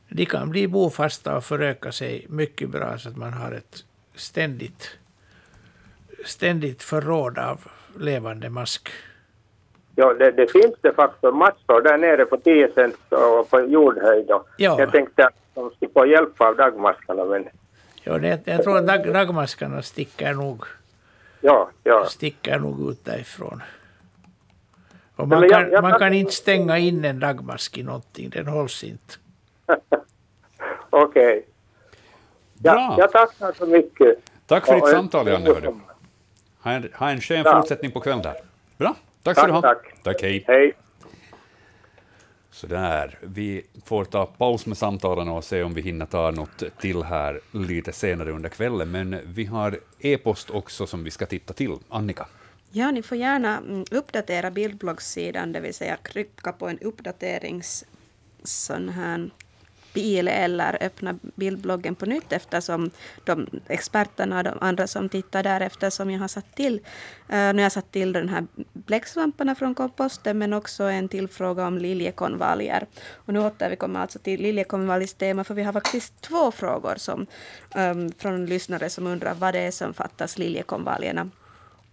S3: de kan bli bofasta och föröka sig mycket bra så att man har ett ständigt, ständigt förråd av levande mask.
S9: Ja, det, det finns det faktiskt massor där nere på 10 cent och på jordhöjd.
S3: Ja.
S9: Jag tänkte att de skulle få hjälp av dagmaskarna, men
S3: Ja, det, jag tror att dag, dagmaskarna sticker nog,
S9: ja, ja.
S3: sticker nog ut därifrån. Och man,
S9: jag-
S3: kan,
S9: jag-
S3: man kan inte stänga in en dagmask i någonting, den hålls inte.
S9: Okej. Ja,
S1: Bra.
S9: jag tackar så mycket.
S1: Tack för ditt
S9: Och-
S1: samtal, Janne. hördu. Ha en, ha en skön
S9: Ja.
S1: fortsättning på kvällen där. Bra, tack ska du ha.
S9: tack.
S1: Tack, hej.
S9: Hej.
S1: Sådär, vi får ta paus med samtalen och se om vi hinner ta något till här lite senare under kvällen, men vi har e-post också som vi ska titta till. Annika?
S4: Ja, ni får gärna mm, uppdatera bildbloggssidan, det vill säga trycka på en uppdaterings sån här bil eller öppna bildbloggen på nytt eftersom de experterna och de andra som tittar där eftersom jag har satt till, uh, nu har jag satt till den här bläcksvamparna från komposten men också en till fråga om liljekonvaljer. Och nu återkommer alltså till liljekonvaljstema för vi har faktiskt två frågor som, um, från lyssnare som undrar vad det är som fattas liljekonvaljerna.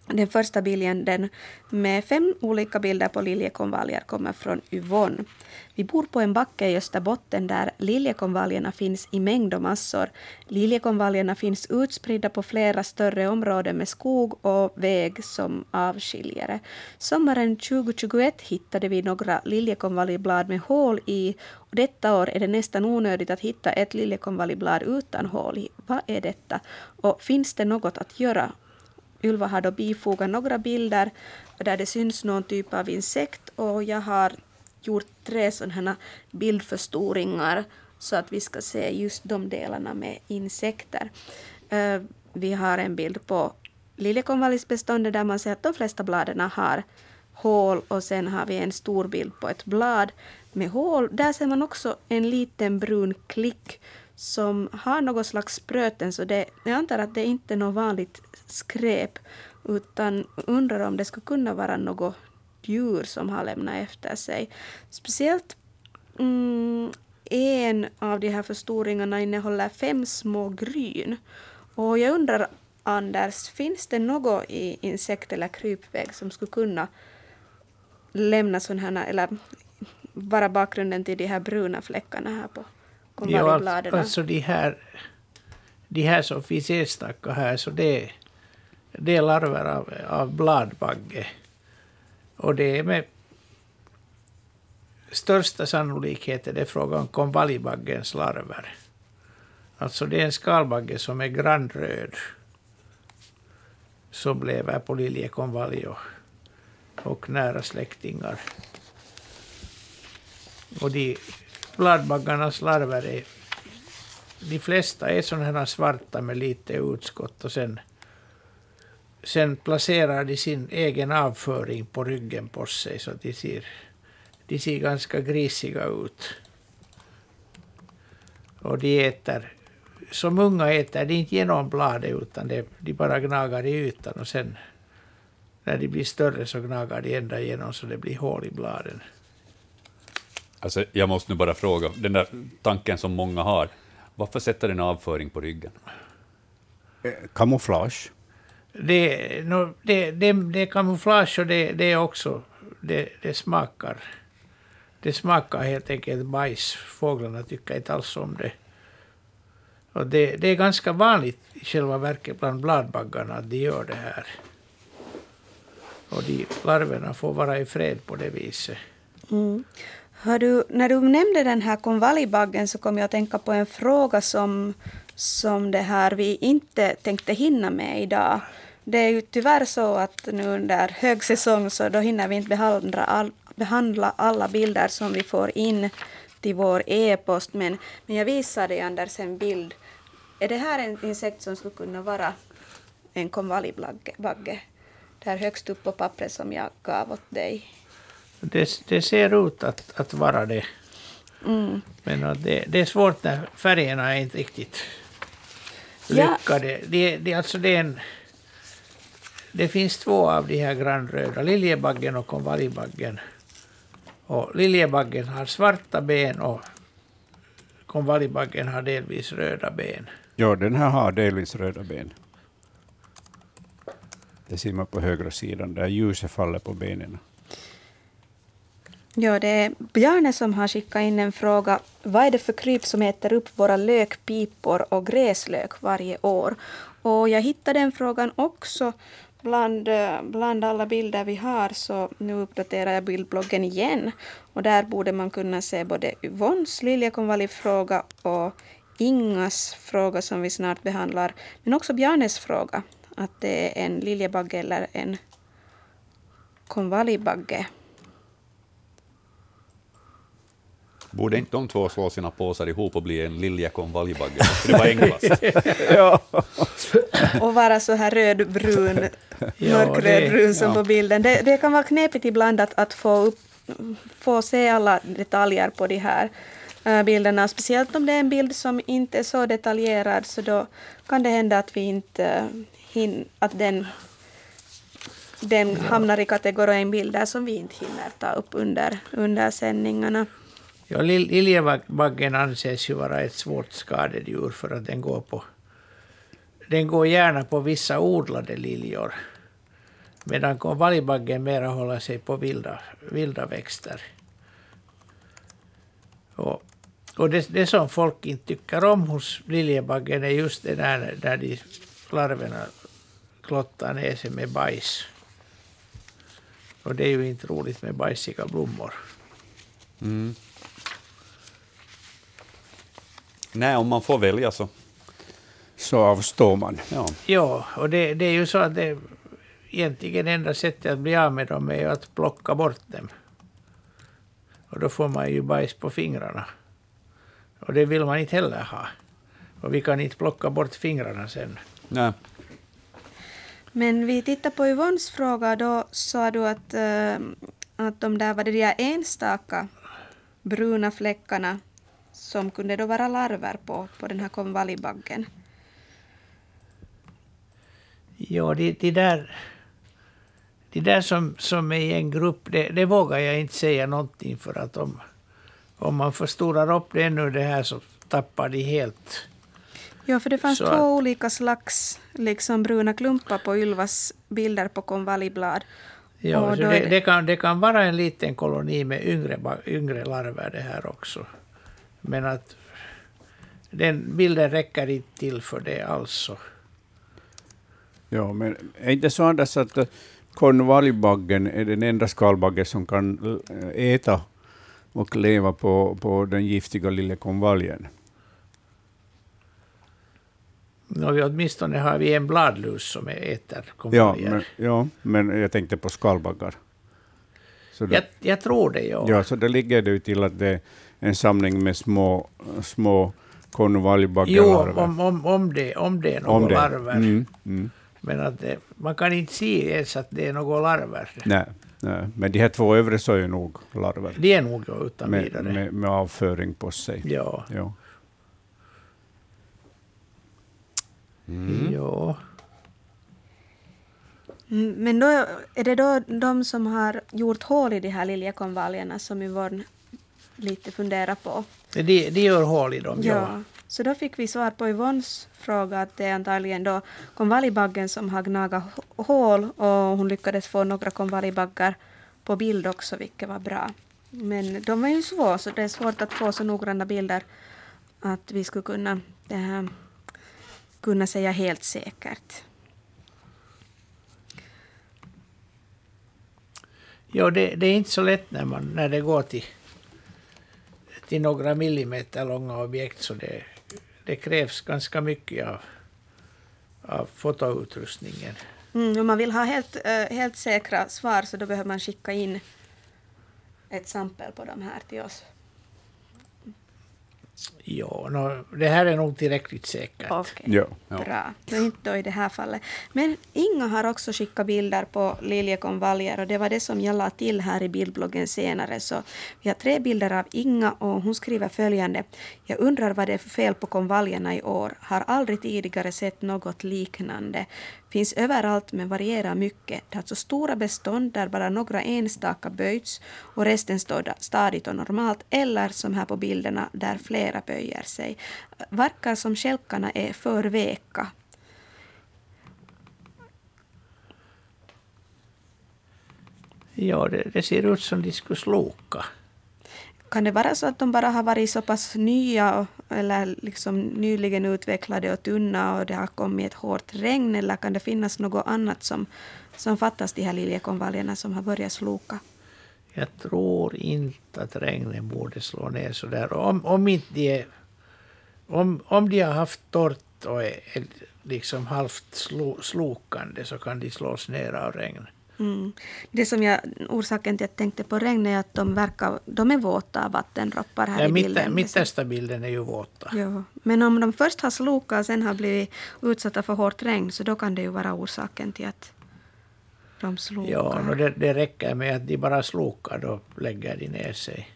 S4: Den första bilden med fem olika bilder på liljekonvaljer kommer från Yvonne. Vi bor på en backe i Österbotten där liljekonvaljerna finns i mängd och massor. Liljekonvaljerna finns utspridda på flera större områden med skog och väg som avskiljare. Sommaren 2021 hittade vi några liljekonvaljblad med hål i och detta år är det nästan onödigt att hitta ett liljekonvaljblad utan hål i. Vad är detta? Och finns det något att göra Ylva har då bifogat några bilder där det syns någon typ av insekt och jag har gjort tre sådana bildförstoringar så att vi ska se just de delarna med insekter. Eh, vi har en bild på liljekonvaljsbeståndet där man ser att de flesta bladen har hål och sen har vi en stor bild på ett blad med hål. Där ser man också en liten brun klick som har något slags spröten så det, jag antar att det inte är något vanligt skräp utan undrar om det skulle kunna vara något djur som har lämnat efter sig. Speciellt mm, en av de här förstoringarna innehåller fem små gryn. Och jag undrar, Anders, finns det något i insekt eller krypväg som skulle kunna lämna sådana här, eller vara bakgrunden till de här bruna fläckarna här på
S3: Ja, alltså,
S4: konvaljbladen?
S3: alltså de här, de här som finns enstaka här, så det, det är larver av, av bladbagge. Och det är med största sannolikhet är det fråga om konvaljbaggens larver. Alltså det är en skalbagge som är grannröd. Som lever på liljekonvalj och, och nära släktingar. Och de bladbaggarnas larver är de flesta är sådana här svarta med lite utskott och sen, sen placerar de sin egen avföring på ryggen på sig så att de ser, de ser ganska grisiga ut. Och de äter, som unga äter de inte genom bladet utan de, de bara gnagar i ytan och sen när de blir större så gnagar de ända igenom så det blir hål i bladen.
S1: Alltså, jag måste nu bara fråga, den där tanken som många har, varför sätter en avföring på ryggen?
S2: Eh, Kamouflage.
S3: Det, no, det, det, det är kamouflage och det, det är också, det, det smakar. Det smakar helt enkelt bajs. Fåglarna tycker inte alls om det. Och det, det är ganska vanligt i själva verket bland bladbaggarna att de gör det här. Och de larverna får vara i fred på det viset.
S4: Mm. Du, när du nämnde den här konvaljbaggen så kom jag att tänka på en fråga som, som det här vi inte tänkte hinna med idag. Det är ju tyvärr så att nu under högsäsong så då hinner vi inte behandla, all, behandla alla bilder som vi får in till vår e-post. Men, men jag visade dig Anders en bild. Är det här en insekt som skulle kunna vara en konvaljbagge? Där högst upp på pappret som jag gav åt dig.
S3: Det, det ser ut att, att vara det.
S4: Mm.
S3: Men att det, det är svårt när färgerna är inte riktigt
S4: Ja.
S3: lyckade. Det, det, alltså det, är en, det finns två av de här grannröda, liljebaggen och konvaljbaggen. Och liljebaggen har svarta ben och konvaljbaggen har delvis röda ben.
S2: Ja, den här har delvis röda ben. Det ser man på högra sidan, där ljuset faller på benen.
S4: Ja, det är Bjarne som har skickat in en fråga. Vad är det för kryp som äter upp våra lökpipor och gräslök varje år? Och jag hittade den frågan också bland, eh, bland alla bilder vi har, så nu uppdaterar jag bildbloggen igen. Och där borde man kunna se både Yvonnes liljekonvaljfråga och Ingas fråga som vi snart behandlar, men också Bjarnes fråga, att det är en liljebagge eller en konvaljbagge.
S1: Borde inte de två slå sina påsar ihop och bli en liljekonvaljbagge? Det var enklast.
S2: ja.
S4: och vara så här rödbrun,
S3: Ja,
S4: mörkrödbrun som
S2: ja.
S4: på bilden. Det, det kan vara knepigt ibland att, att få, upp, få se alla detaljer på de här eh, bilderna. Speciellt om det är en bild som inte är så detaljerad så då kan det hända att vi inte eh, hin, att den, den hamnar i kategorin bilder som vi inte hinner ta upp under, under sändningarna.
S3: Ja, liljevaggen liljebaggen anses ju vara ett svårt skadedjur för att den går på den går gärna på vissa odlade liljor. Medan konvaljbaggen mera håller sig på vilda, vilda växter. Och, och det, det som folk inte tycker om hos liljebaggen är just det där där de larverna klottar ner sig med bajs. Och det är ju inte roligt med bajsiga blommor.
S1: Mm. Nej, om man får välja så.
S2: Så avstår man.
S1: Ja.
S3: Ja, och det, det är ju så att det egentligen enda sättet att bli av med dem är att plocka bort dem. Och då får man ju bajs på fingrarna. Och det vill man inte heller ha. Och vi kan inte plocka bort fingrarna sen.
S1: Nej.
S4: Men vi tittar på Yvonnes fråga. Då sa du att, eh, att de där var det de enstaka bruna fläckarna som kunde då vara larver på, på den här konvaljbaggen.
S3: Ja, de, de där, de där som, som är i en grupp, det, det vågar jag inte säga någonting för att om, om man förstorar upp det ännu det här så tappar de helt.
S4: Ja, för det fanns
S3: Så
S4: två
S3: att-
S4: olika slags liksom bruna klumpar på Ylvas bilder på konvaljblad.
S3: Ja, det,
S4: det-
S3: det, kan, det kan vara en liten koloni med yngre, yngre larver det här också. Men att den bilden räcker inte till för det alls.
S2: Ja, men är inte så Anders att eh, konvaljbaggen är den enda skalbagge som kan eh, äta och leva på, på den giftiga lilla konvaljen?
S3: Nå, vi åtminstone har vi en bladlus som äter
S2: Ja
S3: konvaljer.
S2: men, ja, men jag tänkte på skalbaggar. Så det,
S3: jag, jag tror det, ja.
S2: ja, så det ligger det ju till att det en samling med små, små
S3: Jo,
S2: konvaljbaggelarver.
S3: om, om, om, det, om det är några
S2: Om det.
S3: larver.
S2: Mm, mm.
S3: Men att det, man kan inte se ens att det är några larver.
S2: Nej, nej, men de här två övre så är ju nog larver.
S3: Det är nog utan
S2: Med,
S3: vidare.
S2: med, med avföring på sig.
S3: Ja.
S2: Ja.
S3: Ja.
S4: Mm, Men då är det då de som har gjort hål i de här liljekonvaljerna som Yvonne lite funderar på?
S3: De, de gör hål i dem, ja.
S4: Så då fick vi svar på Yvonnes fråga att det är antagligen då konvaljbaggen som har gnagat hå- hål och hon lyckades få några konvaljbaggar på bild också, vilket var bra. Men de var ju små, så det är svårt att få så noggranna bilder att vi skulle kunna, det här, kunna säga helt säkert.
S3: Ja, det, det är inte så lätt när, man, när det går till, till några millimeter långa objekt. Så det, det krävs ganska mycket av, av fotoutrustningen.
S4: Mm, om man vill ha helt, eh, helt säkra svar så då behöver man skicka in ett sampel på de här till oss.
S3: Ja, nå, det här är nog tillräckligt säkert.
S4: Okej.
S2: Ja.
S1: Ja.
S4: Bra. Det är inte då i det här fallet. Men Inga har också skickat bilder på liljekonvaljer och det var det som jag la till här i bildbloggen senare. Så vi har tre bilder av Inga och hon skriver följande. Jag undrar vad det är för fel på konvaljerna i år. Har aldrig tidigare sett något liknande. Finns överallt men varierar mycket. Det är alltså stora bestånd där bara några enstaka böjts och resten står stadigt och normalt eller som här på bilderna där flera böjer sig. Verkar som stjälkarna är för veka.
S3: Ja, det, det ser ut som de skulle sloka.
S4: Kan det vara så att de bara har varit så pass nya eller liksom nyligen utvecklade och tunna och det har kommit ett hårt regn eller kan det finnas något annat som, som fattas de här liljekonvaljerna som har börjat sloka?
S3: Jag tror inte att regnet borde slå ner så där. Om, om inte de är, om, om de har haft torrt och är, är liksom halvt slo, slokande så kan de slås ner av regn.
S4: Mm. Det som jag, orsaken till att jag tänkte på regn är att de, verkar, de är våta av vattendroppar här
S3: Ja,
S4: i bilden.
S3: mitt, mittersta bilden är ju våta.
S4: Ja. Men om de först har slokat och sen har blivit utsatta för hårt regn så då kan det ju vara orsaken till att de slokar.
S3: Ja, och det, det räcker med att de bara slokar, då lägger de ner sig.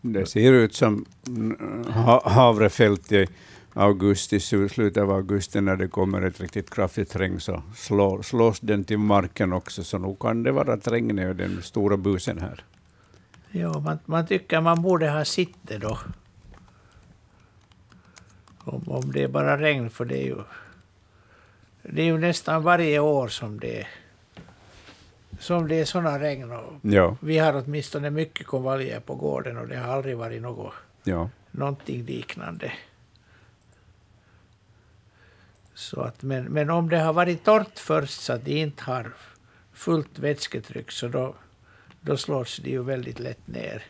S2: Det ser ut som mm, ha- havrefält i augusti, slutet av augusti, när det kommer ett riktigt kraftigt regn, så slår, slås den till marken också, så nog kan det vara att regnet är den stora busen här.
S3: Ja, man, man tycker man borde ha sitt det då. Om, om det är bara regn, för det är ju... Det är ju nästan varje år som det är, som det är såna regn. Och
S2: Ja,
S3: vi har åtminstone mycket konvaljer på gården och det har aldrig varit något,
S2: ja.
S3: någonting liknande. Så att, men, men om det har varit torrt först så att de inte har fullt vätsketryck så då, då slås de ju väldigt lätt ner.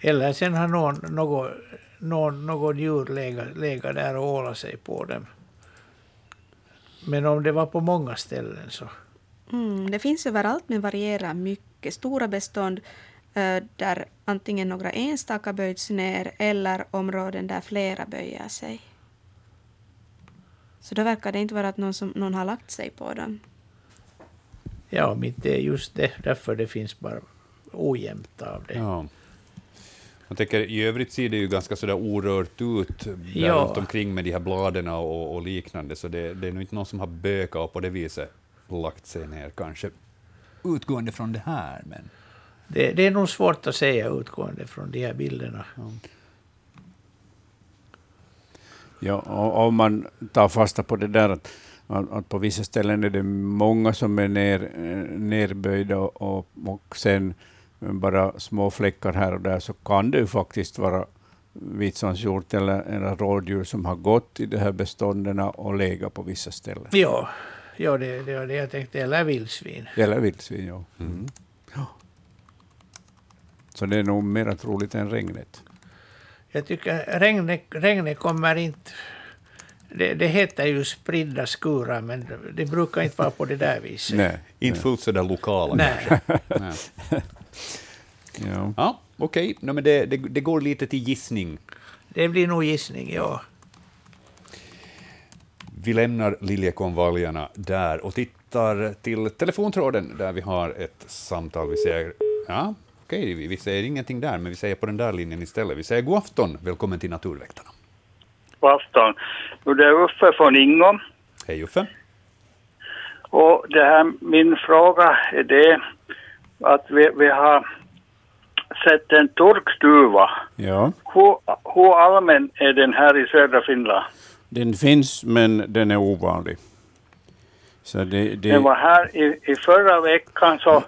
S3: Eller sen har någon, någon, någon, någon djur legat, legat där och ålat sig på dem. Men om det var på många ställen så...
S4: Mm, det finns överallt men varierar mycket. Stora bestånd eh, där antingen några enstaka böjts ner eller områden där flera böjer sig. Så då verkar det inte vara att någon, som, någon har lagt sig på dem.
S3: Ja, det är just det, därför det finns bara ojämnt av det.
S1: Ja. Jag tänker, I övrigt ser det ju ganska sådär orört ut där
S3: Ja.
S1: runt omkring med de här bladen och, och liknande, så det, det är nog inte någon som har bökat och på det viset lagt sig ner kanske utgående från det här. Men,
S3: det. Det är nog svårt att säga utgående från de här bilderna.
S2: Ja, och om man tar fasta på det där att, att, på vissa ställen är det många som är ner, eh, nerböjda och, och sen bara små fläckar här och där, så kan det ju faktiskt vara vitsandshjort eller, eller rådjur som har gått i de här bestånden och legat på vissa ställen.
S3: Ja, ja det, det var det jag tänkte. Eller vildsvin.
S2: Eller vildsvin, ja. Mm. ja. Så det är nog mer troligt än regnet.
S3: Jag tycker regnet, regnet kommer inte... Det, det heter ju spridda skurar, men det brukar inte vara på det där viset.
S2: Nej,
S1: inte fullt sådär lokala
S3: Nej.
S1: kanske. Nej.
S2: Ja.
S1: Ja, okej. No, men det, det, det går lite till gissning.
S3: Det blir nog gissning, ja.
S1: Vi lämnar liljekonvaljarna där och tittar till telefontråden där vi har ett samtal. Vi säger, ja, okej, vi, vi säger ingenting där, men vi säger på den där linjen istället. Vi säger god afton, välkommen till Naturväktarna.
S10: God afton. Det är Uffe från Ingom.
S1: Hej Uffe.
S10: Och det här, min fråga är det att vi, vi har sett en torkstuva.
S2: ja.
S10: Hur, hur allmän är den här i södra Finland?
S2: Den finns, men den är ovanlig. Så det, det,
S10: Den var här i, i förra veckan så,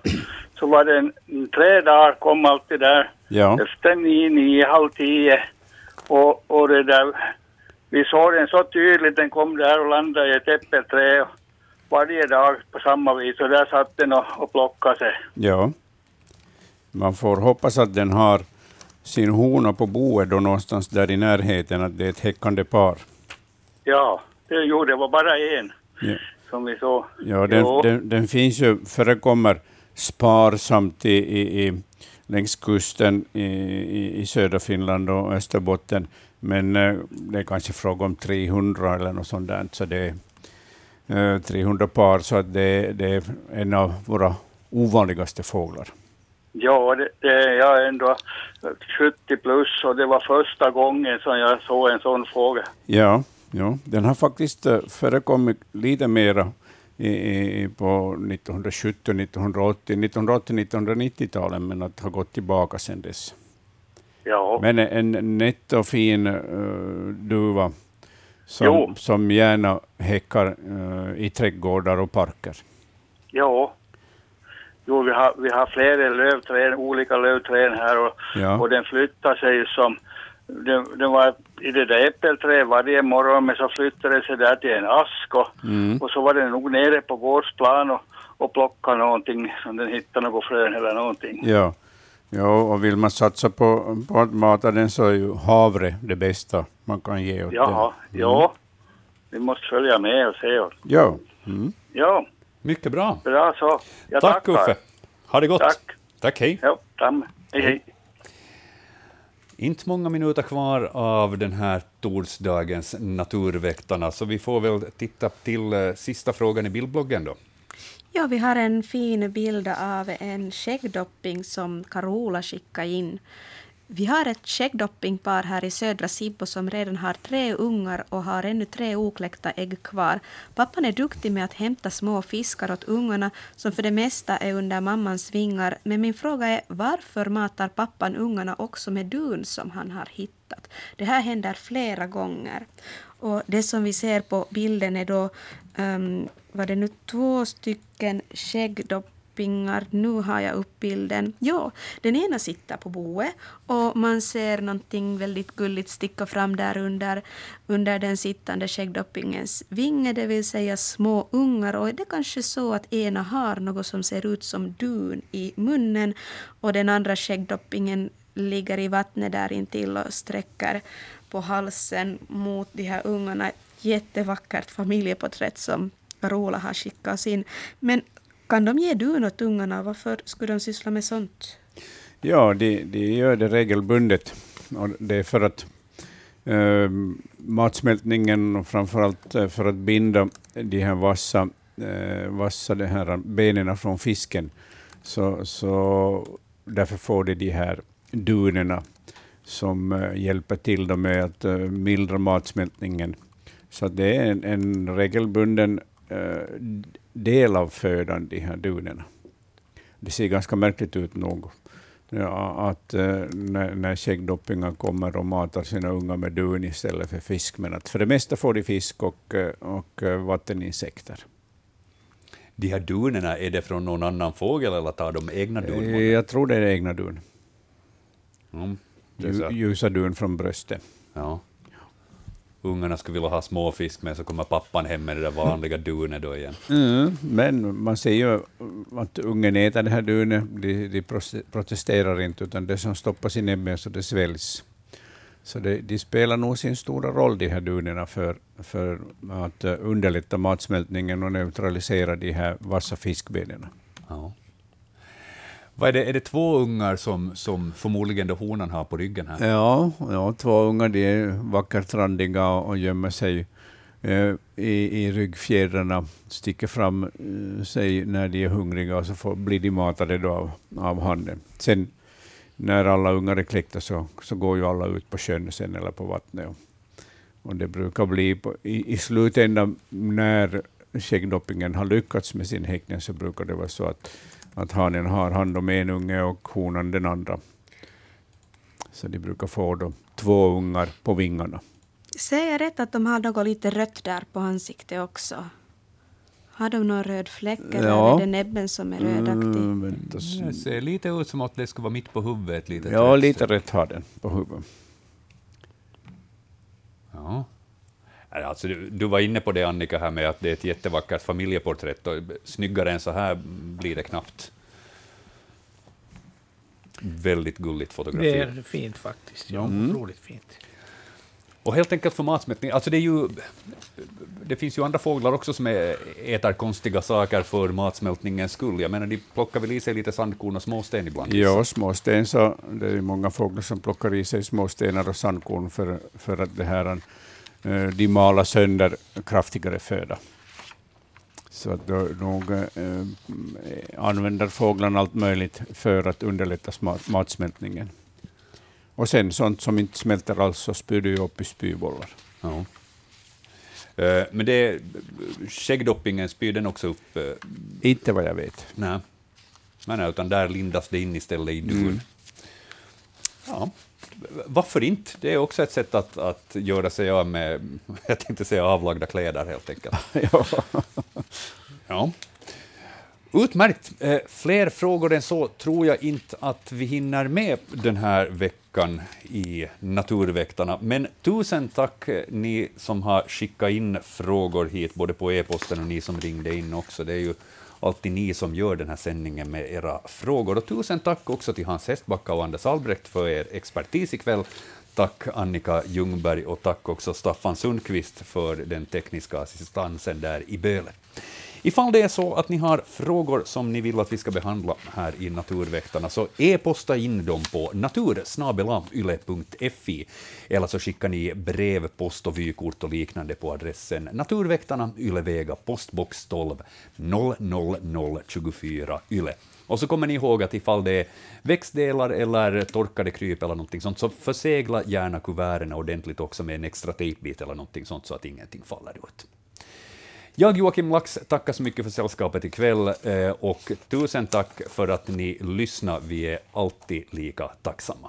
S10: så var den tre dagar kom alltid där.
S2: ja,
S10: Efter nio, nio, halv tio. Och, och det där, vi såg den så tydligt, den kom där och landade i ett äppelträd varje dag på samma vis. Och där satt den och, och plockade sig.
S2: ja. Man får hoppas att den har sin hona på boet då någonstans där i närheten, att det är ett häckande par.
S10: Ja, det, jo, det var bara en
S2: Ja.
S10: som vi såg.
S2: Ja, den, den, den finns ju, förekommer sparsamt i, i, i, längs kusten i, i, i södra Finland och Österbotten, men eh, det är kanske fråga om 300 eller något sånt där, så det 300 par, så att det, det är en av våra ovanligaste fåglar.
S10: Ja, det, det, jag är ändå 70 plus och det var första gången som jag såg en sån fågel.
S2: Ja, ja, den har faktiskt eh, förekommit lite mera i, i, på 1970, 1980, 1980-1990-talen, men att har gått tillbaka sedan dess.
S10: Ja,
S2: Men en nätt och fin uh, duva som,
S10: Jo.
S2: som gärna häckar eh, i trädgårdar och parker.
S10: ja. Jo, vi har, vi har flera lövträd, olika lövträd här och,
S2: Ja.
S10: och den flyttar sig som den, den var i det där äppelträdet varje morgon men så flyttade den sig där till en ask och,
S2: Mm.
S10: och så var den nog nere på gårdsplan och, och plockade någonting som den hittade något frön eller någonting.
S2: Ja. Ja, och vill man satsa på, på att mata den så är ju havre det bästa man kan ge åt
S10: Jaha,
S2: den.
S10: ja. Vi måste följa med och se.
S2: Ja. Mm.
S10: Ja,
S1: Mycket bra.
S10: bra så. Jag
S1: Tack
S10: tackar.
S1: Uffe. Ha det gott.
S10: Tack.
S1: Tack, hej.
S10: Ja, tam. Hej, hej.
S1: Inte många minuter kvar av den här torsdagens Naturväktarna, så vi får väl titta till eh, sista frågan i bildbloggen då.
S4: Ja, vi har en fin bild av en skäggdopping som Carola skickade in. Vi har ett skäggdoppingpar här i södra Sibbo som redan har tre ungar och har ännu tre okläckta ägg kvar. Pappan är duktig med att hämta små fiskar åt ungarna som för det mesta är under mammans vingar. Men min fråga är varför matar pappan ungarna också med dun som han har hittat? Det här händer flera gånger. Och det som vi ser på bilden är då, um, var det nu två stycken skäggdoppingar, nu har jag upp bilden. Ja, den ena sitter på boet och man ser någonting väldigt gulligt sticka fram där under, under den sittande skäggdoppingens vinge, det vill säga små ungar. Och är det kanske så att ena har något som ser ut som dun i munnen och den andra skäggdoppingen ligger i vattnet där intill och sträcker på halsen mot de här ungarna. Jättevackert familjeporträtt som Carola har skickat in. Men kan de ge dun åt ungarna? Varför skulle de syssla med sånt?
S2: Ja, de, de gör det regelbundet. Och det är för att eh, matsmältningen och framförallt eh, för att binda de här vassa, eh, vassa de här benen från fisken. Så, så därför får de de här dunerna som eh, hjälper till med att eh, mildra matsmältningen. Så det är en, en regelbunden eh, del av födan, de här dunerna. Det ser ganska märkligt ut nog. Ja, att eh, när, när skäggdoppingar kommer och matar sina unga med dun istället för fisk. Men att för det mesta får de fisk och, eh, och eh, vatteninsekter.
S1: De här dunerna, är det från någon annan fågel eller tar de egna
S2: Eh,
S1: dunmål?
S2: Jag tror det är egna dun.
S1: Mm,
S2: Ljusa dun från bröstet.
S1: Ja. Ungarna skulle vilja ha småfisk, men så kommer pappan hem med det där vanliga dunet då igen.
S2: Mm, men man ser ju att ungen äter det här dunet. De, de protesterar inte, utan det som stoppas i näbben så det sväljs. Så det, de spelar nog sin stora roll, de här dunerna, för, för att eh, underlätta matsmältningen och neutralisera de här vassa fiskbenen.
S1: Ja. Vad är, det, är det två ungar som, som förmodligen då honan har på ryggen här?
S2: Ja, ja, två ungar de är vackert randiga och, och gömmer sig eh, i, i ryggfjädrarna, sticker fram eh, sig när de är hungriga och så får, blir de matade då av, av handen. Sen när alla ungar är kläckta så, så går ju alla ut på sjön sen eller på vattnet. Och, och det brukar bli på, i, i slutändan när skäggdoppingen har lyckats med sin häckning så brukar det vara så att, att hanen har hand om en unge och honan den andra. Så de brukar få då två ungar på vingarna.
S4: Säger jag rätt att de har något lite rött där på ansiktet också? Har de någon röd fläck eller
S2: Ja.
S4: är det näbben som är rödaktig?
S2: Mm,
S1: Det ser lite ut som att det skulle vara mitt på huvudet. Ett litet
S2: ja,
S1: rött
S2: lite rätt har den på huvudet.
S1: Ja. Alltså, du, du var inne på det, Annika, här med att det är ett jättevackert familjeporträtt. Och snyggare än så här blir det knappt. Väldigt gulligt fotografi.
S3: Det är fint faktiskt. Ja,
S1: Mm.
S3: Otroligt fint.
S1: Och helt enkelt för matsmältning, alltså det är ju... Det finns ju andra fåglar också som är, äter konstiga saker för matsmältningens skull. Jag menar, de plockar väl i sig lite sandkorn och småsten ibland?
S2: Ja, småsten, så det är många fåglar som plockar i sig småstenar och sandkorn för, för att det här, de malar sönder kraftigare föda. Så att då, nog eh, använder fåglarna allt möjligt för att underlätta matsmältningen. Och sen sånt som inte smälter alls så spyr du ju upp i spybollar.
S1: Ja. Eh, Men det, skäggdoppingen spyr den också upp? eh,
S2: Inte vad jag vet.
S1: Nej. Nej, utan där lindas det in istället i dun.
S2: Mm.
S1: Ja, varför inte? Det är också ett sätt att, att göra sig av med, jag tänkte säga avlagda kläder helt enkelt.
S2: ja.
S1: Ja. Utmärkt. Eh, Fler frågor än så tror jag inte att vi hinner med den här veckan i Naturväktarna. Men tusen tack eh, ni som har skickat in frågor hit, både på e-posten och ni som ringde in också. Det är ju alltid ni som gör den här sändningen med era frågor. Och tusen tack också till Hans Hestbacka och Anders Albrecht för er expertis ikväll. Tack Annika Ljungberg och tack också Staffan Sundqvist för den tekniska assistansen där i Böle. Ifall det är så att ni har frågor som ni vill att vi ska behandla här i Naturväktarna, så e-posta in dem på natursnabelayle.fi eller så skickar ni brev, post och vykort och liknande på adressen Naturväktarna, Ylevega, postbox 12 00024 Yle. Och så kommer ni ihåg att ifall det är växtdelar eller torkade kryp eller någonting sånt, så försegla gärna kuverten ordentligt också med en extra tejpbit eller någonting sånt så att ingenting faller ut. Jag, Joakim Lax, tackar så mycket för sällskapet ikväll eh, och tusen tack för att ni lyssnar. Vi är alltid lika tacksamma.